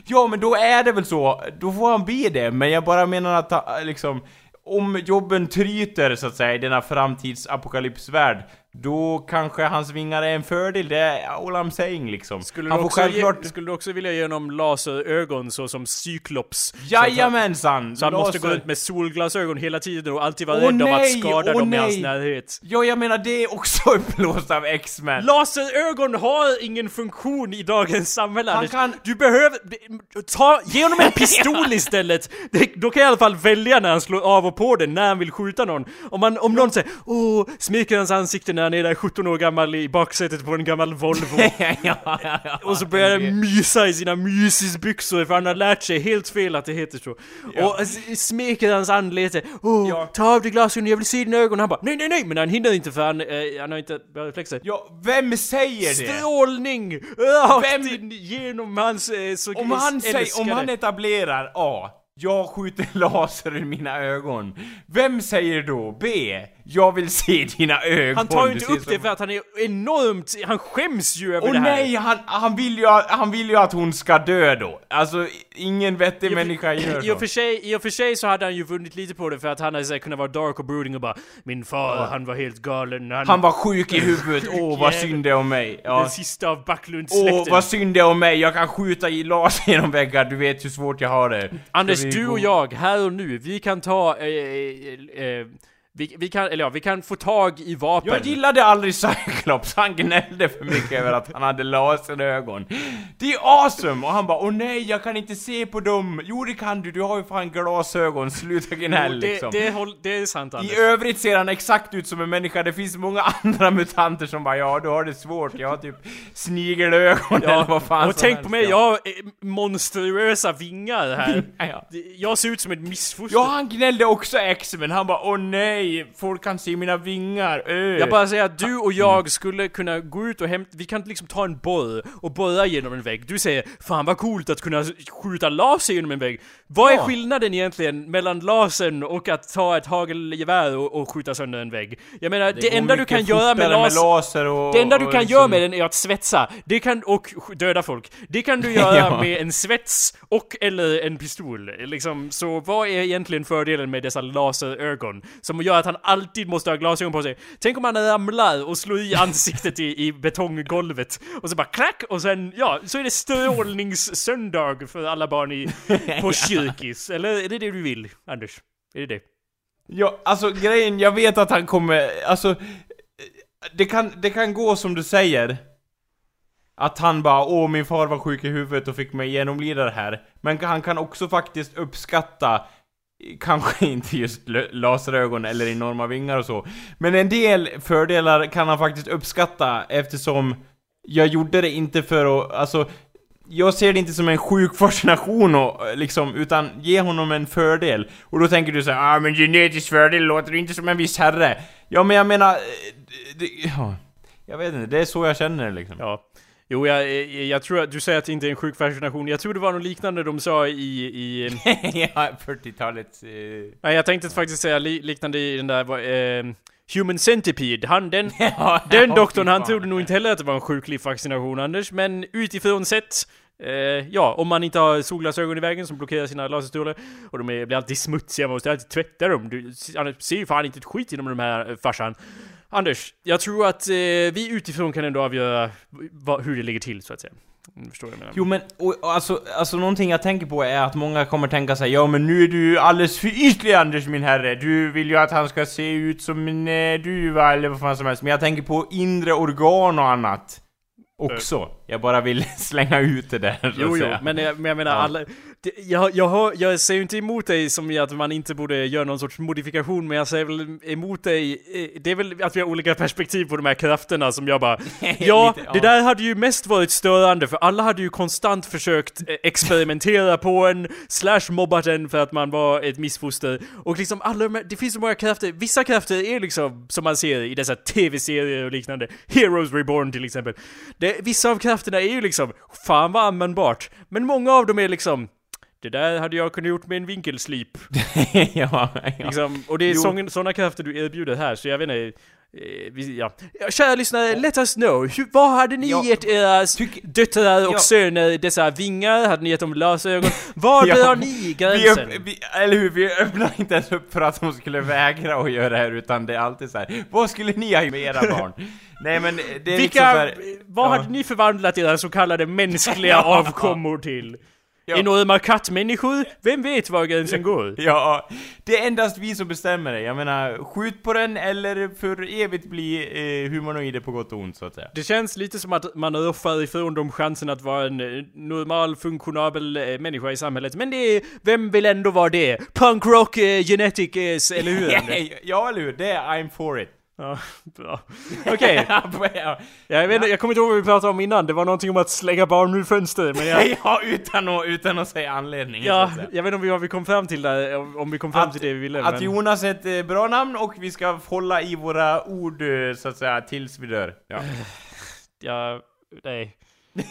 Speaker 2: Ja, men då är det väl så. Då får han bli det. Men jag bara menar att, äh, liksom... Om jobben tryter, så att säga, i denna framtidsapokalypsvärld. Då kanske hans vingar är en fördel. Det är all I'm saying liksom.
Speaker 1: Skulle
Speaker 2: han
Speaker 1: du, också
Speaker 2: självklart...
Speaker 1: ge, skulle du också vilja ge honom laserögon så som Cyklops?
Speaker 2: Jajamensan!
Speaker 1: Så han måste gå
Speaker 2: Laser-
Speaker 1: runt med solglasögon hela tiden och alltid vara
Speaker 2: Åh,
Speaker 1: rädd om att
Speaker 2: nej,
Speaker 1: skada
Speaker 2: åh,
Speaker 1: dem i hans
Speaker 2: nej.
Speaker 1: närhet.
Speaker 2: Ja, jag menar det är också uppblåst av X-Men.
Speaker 1: Laserögon har ingen funktion i dagens samhälle
Speaker 2: Han kan-
Speaker 1: Du behöver... Ta, ge honom en pistol istället! Det, då kan jag i alla fall välja när han slår av och på den, när han vill skjuta någon. Om, man, om någon säger åh, smeker hans ansikte när han är där 17 år gammal i baksätet på en gammal Volvo.
Speaker 2: ja, ja, ja.
Speaker 1: Och så börjar han mysa i sina mysisbyxor för han har lärt sig helt fel att det heter så. Och smeker hans anlete. Åh, ta av dig glasögonen, jag vill se dina ögon. Han bara nej, nej, nej, men han hinner inte för han, eh, han har inte bra reflexer.
Speaker 2: Ja, vem säger det?
Speaker 1: Strålning! Rakt
Speaker 2: Vem-
Speaker 1: in genom hans eh, så
Speaker 2: Om han, säger, om han etablerar A. Jag skjuter laser i mina ögon. Vem säger då B? Jag vill se dina ögon.
Speaker 1: Han tar ju inte upp
Speaker 2: som-
Speaker 1: det för att han är enormt, han skäms ju över
Speaker 2: Åh
Speaker 1: det här.
Speaker 2: nej, han, han, vill ju, att- han vill ju att hon ska dö då. Alltså, ingen vettig människa gör
Speaker 1: I och,
Speaker 2: så.
Speaker 1: för sig, I och för sig så hade han ju vunnit lite på det för att han hade så kunnat vara dark och brooding och bara Min far, han var helt galen. Han,
Speaker 2: Han var sjuk i huvudet, åh vad synd det är om mig. Ja.
Speaker 1: den sista av Backlunds-släkten.
Speaker 2: Åh, vad synd det är om mig, jag kan skjuta i laser genom väggar, du vet hur svårt jag har det.
Speaker 1: Anders, du och jag, här och nu, vi kan ta... Eh, eh, eh, vi, vi kan, eller ja, vi kan få tag i vapen.
Speaker 2: Jag gillade aldrig Cyclops, han gnällde för mycket över att han hade laserögon. Det är awesome! Och han bara åh nej, jag kan inte se på dem. Jo det kan du, du har ju fan glasögon, sluta gnäll
Speaker 1: det,
Speaker 2: liksom.
Speaker 1: det, håll, det är sant Anders.
Speaker 2: I övrigt ser han exakt ut som en människa, det finns många andra mutanter som bara ja, du har det svårt, jag har typ snigelögon eller vad fan
Speaker 1: och
Speaker 2: som
Speaker 1: tänk
Speaker 2: helst,
Speaker 1: på mig,
Speaker 2: ja.
Speaker 1: jag har eh, monstruösa vingar här.
Speaker 2: Ja, ja.
Speaker 1: Det- Jag ser ut som ett missfoster.
Speaker 2: Ja, han gnällde också X-Men, han bara åh nej, folk kan se mina vingar, öh.
Speaker 1: Jag bara säger att du och jag skulle kunna gå ut och hämta, vi kan liksom ta en borr och borra genom en vägg. Du säger 'Fan vad coolt att kunna skjuta laser genom en vägg' Vad är
Speaker 2: Ja.
Speaker 1: skillnaden egentligen mellan lasern och att ta ett hagelgevär och, och skjuta sönder en vägg? Jag menar, det,
Speaker 2: går
Speaker 1: enda du
Speaker 2: mycket
Speaker 1: kan göra med
Speaker 2: fortare
Speaker 1: laser...
Speaker 2: laser och,
Speaker 1: Det enda du
Speaker 2: och
Speaker 1: kan
Speaker 2: liksom-
Speaker 1: göra med den är att svetsa. Det kan, och sk- döda folk. Det kan du göra
Speaker 2: Ja.
Speaker 1: med en svets och eller en pistol. Liksom, så vad är egentligen fördelen med dessa laserögon? Som gör att han alltid måste ha glasögon på sig. Tänk om han ramlar och slår i ansiktet i, i betonggolvet. Och så bara klack! Och sen, ja, så är det strålningssöndag för alla barn i, på kyrkis. Eller är det det du vill, Anders? Är det det?
Speaker 2: Ja, alltså grejen, jag vet att han kommer, alltså... Det kan, det kan gå som du säger. Att han bara åh min far var sjuk i huvudet och fick mig genomlida det här. Men han kan också faktiskt uppskatta Kanske inte just laserögon eller enorma vingar och så. Men en del fördelar kan han faktiskt uppskatta eftersom jag gjorde det inte för att, alltså jag ser det inte som en sjuk fascination och, liksom, utan ge honom en fördel. Och då tänker du så här, ah men genetisk fördel låter inte som en viss herre. Ja men jag menar, eh, det, ja, jag vet inte, det är så jag känner liksom.
Speaker 1: Ja. Jo, jag, jag, jag tror att du säger att det inte är en sjuk fascination. Jag tror det var något liknande de sa i... i
Speaker 2: ja, 40-talets... Eh...
Speaker 1: nej, jag tänkte faktiskt säga li, liknande i den där... Eh, Human Centipede. Han, den,
Speaker 2: ja,
Speaker 1: den doktorn, han trodde nog inte heller att det var en sjuklig fascination, Anders. Men utifrån sett... Eh, ja, om man inte har solglasögon i vägen som blockerar sina laserstrålar och de är, blir alltid smutsiga, man måste alltid tvätta dem. Du ser ju fan inte ett skit genom de här eh, farsan. Anders, jag tror att eh, vi utifrån kan ändå avgöra vad, hur det ligger till, så att säga. Mm, Förstår du vad jag menar?
Speaker 2: Jo men, och, och alltså, alltså någonting jag tänker på är att många kommer tänka sig Ja men nu är du alldeles för ytlig Anders min herre Du vill ju att han ska se ut som en eh, duva eller vad fan som helst Men jag tänker på inre organ och annat Också Jag bara vill slänga ut det där så
Speaker 1: Jo, jo, men jag, men jag menar
Speaker 2: Ja.
Speaker 1: alla... Det, jag, jag, hör, jag säger ju inte emot dig som i att man inte borde göra någon sorts modifikation, men jag säger väl emot dig, eh, det är väl att vi har olika perspektiv på de här krafterna som jag bara... Ja, det där hade ju mest varit störande, för alla hade ju konstant försökt eh, experimentera på en, slash mobbat en för att man var ett missfoster. Och liksom alla de här, det finns så många krafter, vissa krafter är liksom, som man ser i dessa tv-serier och liknande, Heroes Reborn till exempel. Det, vissa av krafterna är ju liksom, fan vad användbart. Men många av dem är liksom, det där hade jag kunnat gjort med en vinkelslip.
Speaker 2: ja, ja.
Speaker 1: Liksom, och det är sådana krafter du erbjuder här, så jag vet inte. Eh, vi, ja. Kära lyssnare, let us know. Hur, vad hade ni
Speaker 2: Ja,
Speaker 1: gett era
Speaker 2: tyck-
Speaker 1: döttrar och
Speaker 2: Ja.
Speaker 1: söner dessa vingar? Hade ni gett dem lösögon? Var
Speaker 2: Ja,
Speaker 1: drar ni
Speaker 2: Vi,
Speaker 1: gränsen?
Speaker 2: upp, vi, eller hur, vi öppnar inte ens upp för att de skulle vägra att göra det här utan det är alltid så här. vad skulle ni ha med era barn? Nej men det är liksom
Speaker 1: Vilka,
Speaker 2: så här,
Speaker 1: vad
Speaker 2: ja.
Speaker 1: hade ni förvandlat era så kallade mänskliga avkommor till?
Speaker 2: Ja.
Speaker 1: Enorma kattmänniskor? Vem vet var gränsen går?
Speaker 2: Ja, det är endast vi som bestämmer det. Jag menar, skjut på den eller för evigt bli eh, humanoider på gott och ont så att säga.
Speaker 1: Det känns lite som att man roffar ifrån dem chansen att vara en eh, normal, funktionabel eh, människa i samhället. Men det är, vem vill ändå vara det? Punk rock eh, genetics, eller hur?
Speaker 2: Ja, eller hur? Det är I'm for it.
Speaker 1: Ja, bra. Okej,
Speaker 2: ja,
Speaker 1: jag, vet, inte- jag kommer inte ihåg vad vi pratade om innan. Det var någonting om att slänga barn ur fönster, men jag...
Speaker 2: ja, utan att, utan att säga anledningen så
Speaker 1: Ja,
Speaker 2: att säga.
Speaker 1: jag vet inte om vi, vad vi kom fram till där, om- om vi kom fram
Speaker 2: Att-
Speaker 1: till det vi ville.
Speaker 2: Att
Speaker 1: men...
Speaker 2: Jonas är ett eh, bra namn och vi ska hålla i våra ord eh, så att säga tills vi dör. Ja.
Speaker 1: Ja, nej.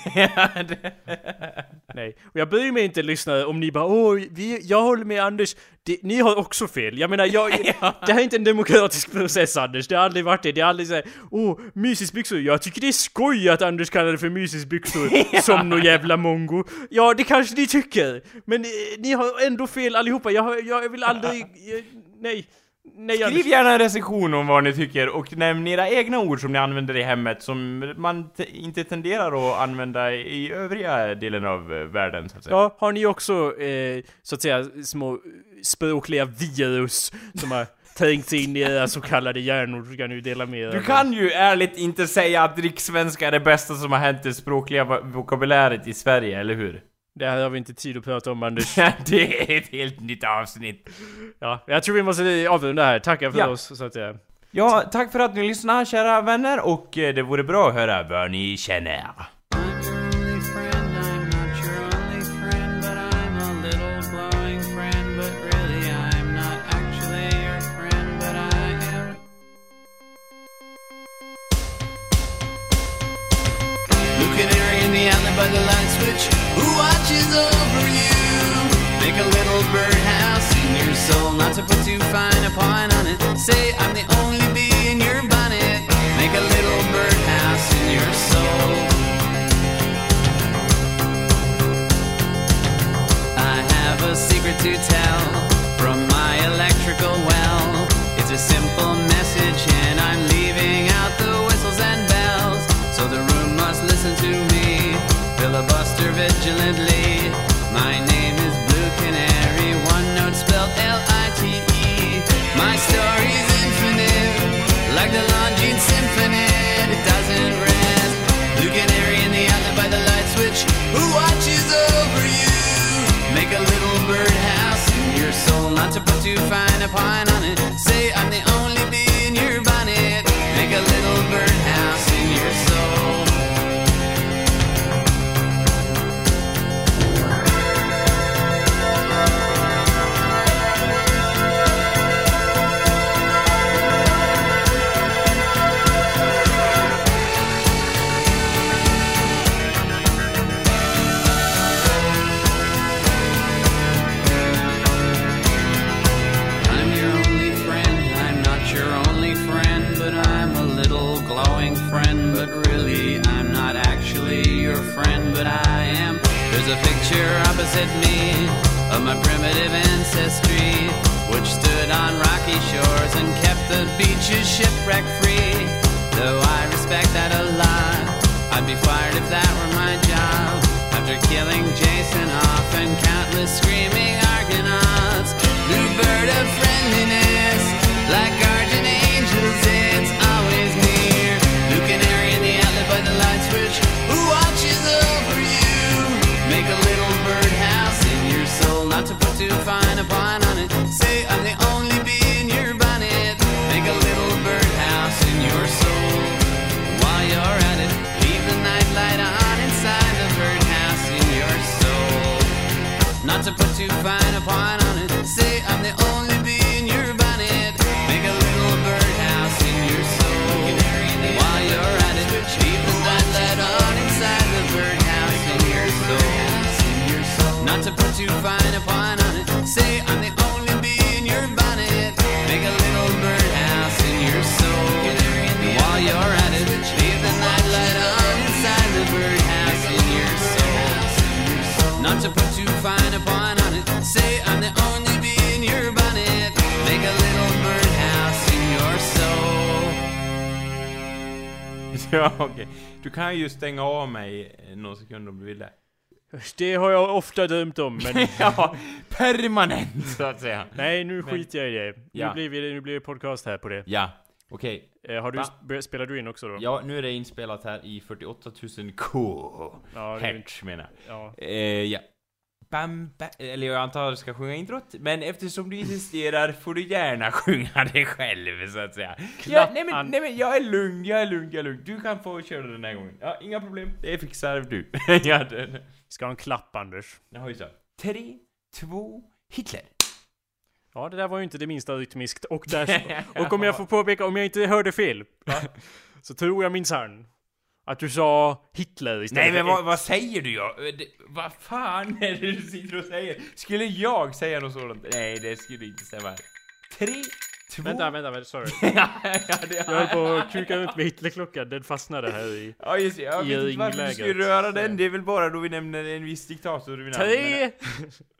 Speaker 1: Nej, och jag bryr mig inte lyssnare om ni bara åh, vi, jag håller med Anders, det, ni har också fel. Jag menar, jag, det här är inte en demokratisk process Anders, det har aldrig varit det. Det är aldrig såhär, åh, mysisbyxor, jag tycker det är skoj att Anders kallar det för mysisbyxor som någon jävla mongo. Ja, det kanske ni tycker, men eh, ni har ändå fel allihopa. Jag, har- jag vill aldrig, eh, nej. Nej,
Speaker 2: Skriv
Speaker 1: Anders.
Speaker 2: gärna en recension om vad ni tycker och nämn era egna ord som ni använder i hemmet som man te- inte tenderar att använda i övriga delen av eh, världen så att säga.
Speaker 1: Ja, har ni också, eh, så att säga, små språkliga virus som har trängt in i era så kallade hjärnor så kan ni dela med er.
Speaker 2: Du kan ju ärligt inte säga att rikssvenska är det bästa som har hänt det språkliga vo- vokabuläret i Sverige, eller hur?
Speaker 1: Det här har vi inte tid att prata om Anders.
Speaker 2: det är ett helt nytt avsnitt.
Speaker 1: Ja, jag tror vi måste avrunda här. Tacka för
Speaker 2: Ja.
Speaker 1: oss, så att säga.
Speaker 2: Ja, tack för att ni lyssnade kära vänner och eh, det vore bra att höra vad ni känner.
Speaker 3: By the light switch who watches over you. Make a little birdhouse in your soul, not to put too fine a point on it. Say I'm the only bee in your bonnet. Make a little birdhouse in your soul. I have a secret to tell from my electrical well. It's a simple message, and I'm leaving out the whistles and bells. So the room must listen to me, filibuster vigilantly. My name is Blue Canary, one note spelled L-I-T-E. My story's infinite, like the Longines Symphony. It doesn't rest. Blue Canary in the outlet by the light switch, who watches over you. Make a little birdhouse in your soul, not to put too fine a point on it. Say I'm the only bee in your bonnet. Make a little birdhouse in your soul. Picture opposite me of my primitive ancestry, which stood on rocky shores and kept the beaches shipwreck free. Though I respect that a lot, I'd be fired if that were my job. After killing Jason off and countless screaming Argonauts, new bird of friendliness, like guardian
Speaker 2: stänga av mig eh, någon sekund om du vill det.
Speaker 1: Har jag ofta drömt om, men
Speaker 2: ja, permanent så att säga.
Speaker 1: nej, nu
Speaker 2: Men-
Speaker 1: skiter jag i det.
Speaker 2: Ja.
Speaker 1: Nu, blir vi, nu blir det podcast här på det.
Speaker 2: Ja, okej.
Speaker 1: Eh, har du,
Speaker 2: Va?
Speaker 1: sp- spelar du in också då?
Speaker 2: Ja, nu är det inspelat här i 48 000 K.
Speaker 1: Ja,
Speaker 2: Hertz menar jag.
Speaker 1: ja.
Speaker 2: Eh, ja. Bam, bam, eller jag antar att du ska sjunga introt, men eftersom du insisterar får du gärna sjunga det själv så att säga. Ja, nej, men, nej men jag är lugn, jag är lugn, jag är lugn. Du kan få köra den här gången. Ja, inga problem. Det fixar du. ja, det,
Speaker 1: ska ha en klapp, Anders.
Speaker 2: jag har ju så. Tre, två, Hitler.
Speaker 1: Ja, det där var ju inte det minsta rytmiskt. Och, där, och om jag får påpeka, om jag inte hörde fel, så tror jag minsann att du sa Hitler istället
Speaker 2: Nej men vad, vad säger du ja? Det- Vad fan är det du sitter och säger? Skulle jag säga något sådant? Nej, det skulle inte stämma. Tre, två...
Speaker 1: Vänta, vänta, vänta, sorry.
Speaker 2: ja, ja, det,
Speaker 1: Jag höll på att kuka runt med Hitlerklockan, den fastnade här i...
Speaker 2: Ja just det, jag vet inte varför du skulle röra den, det är väl bara då vi nämner en viss diktator vid namn.
Speaker 1: Tre,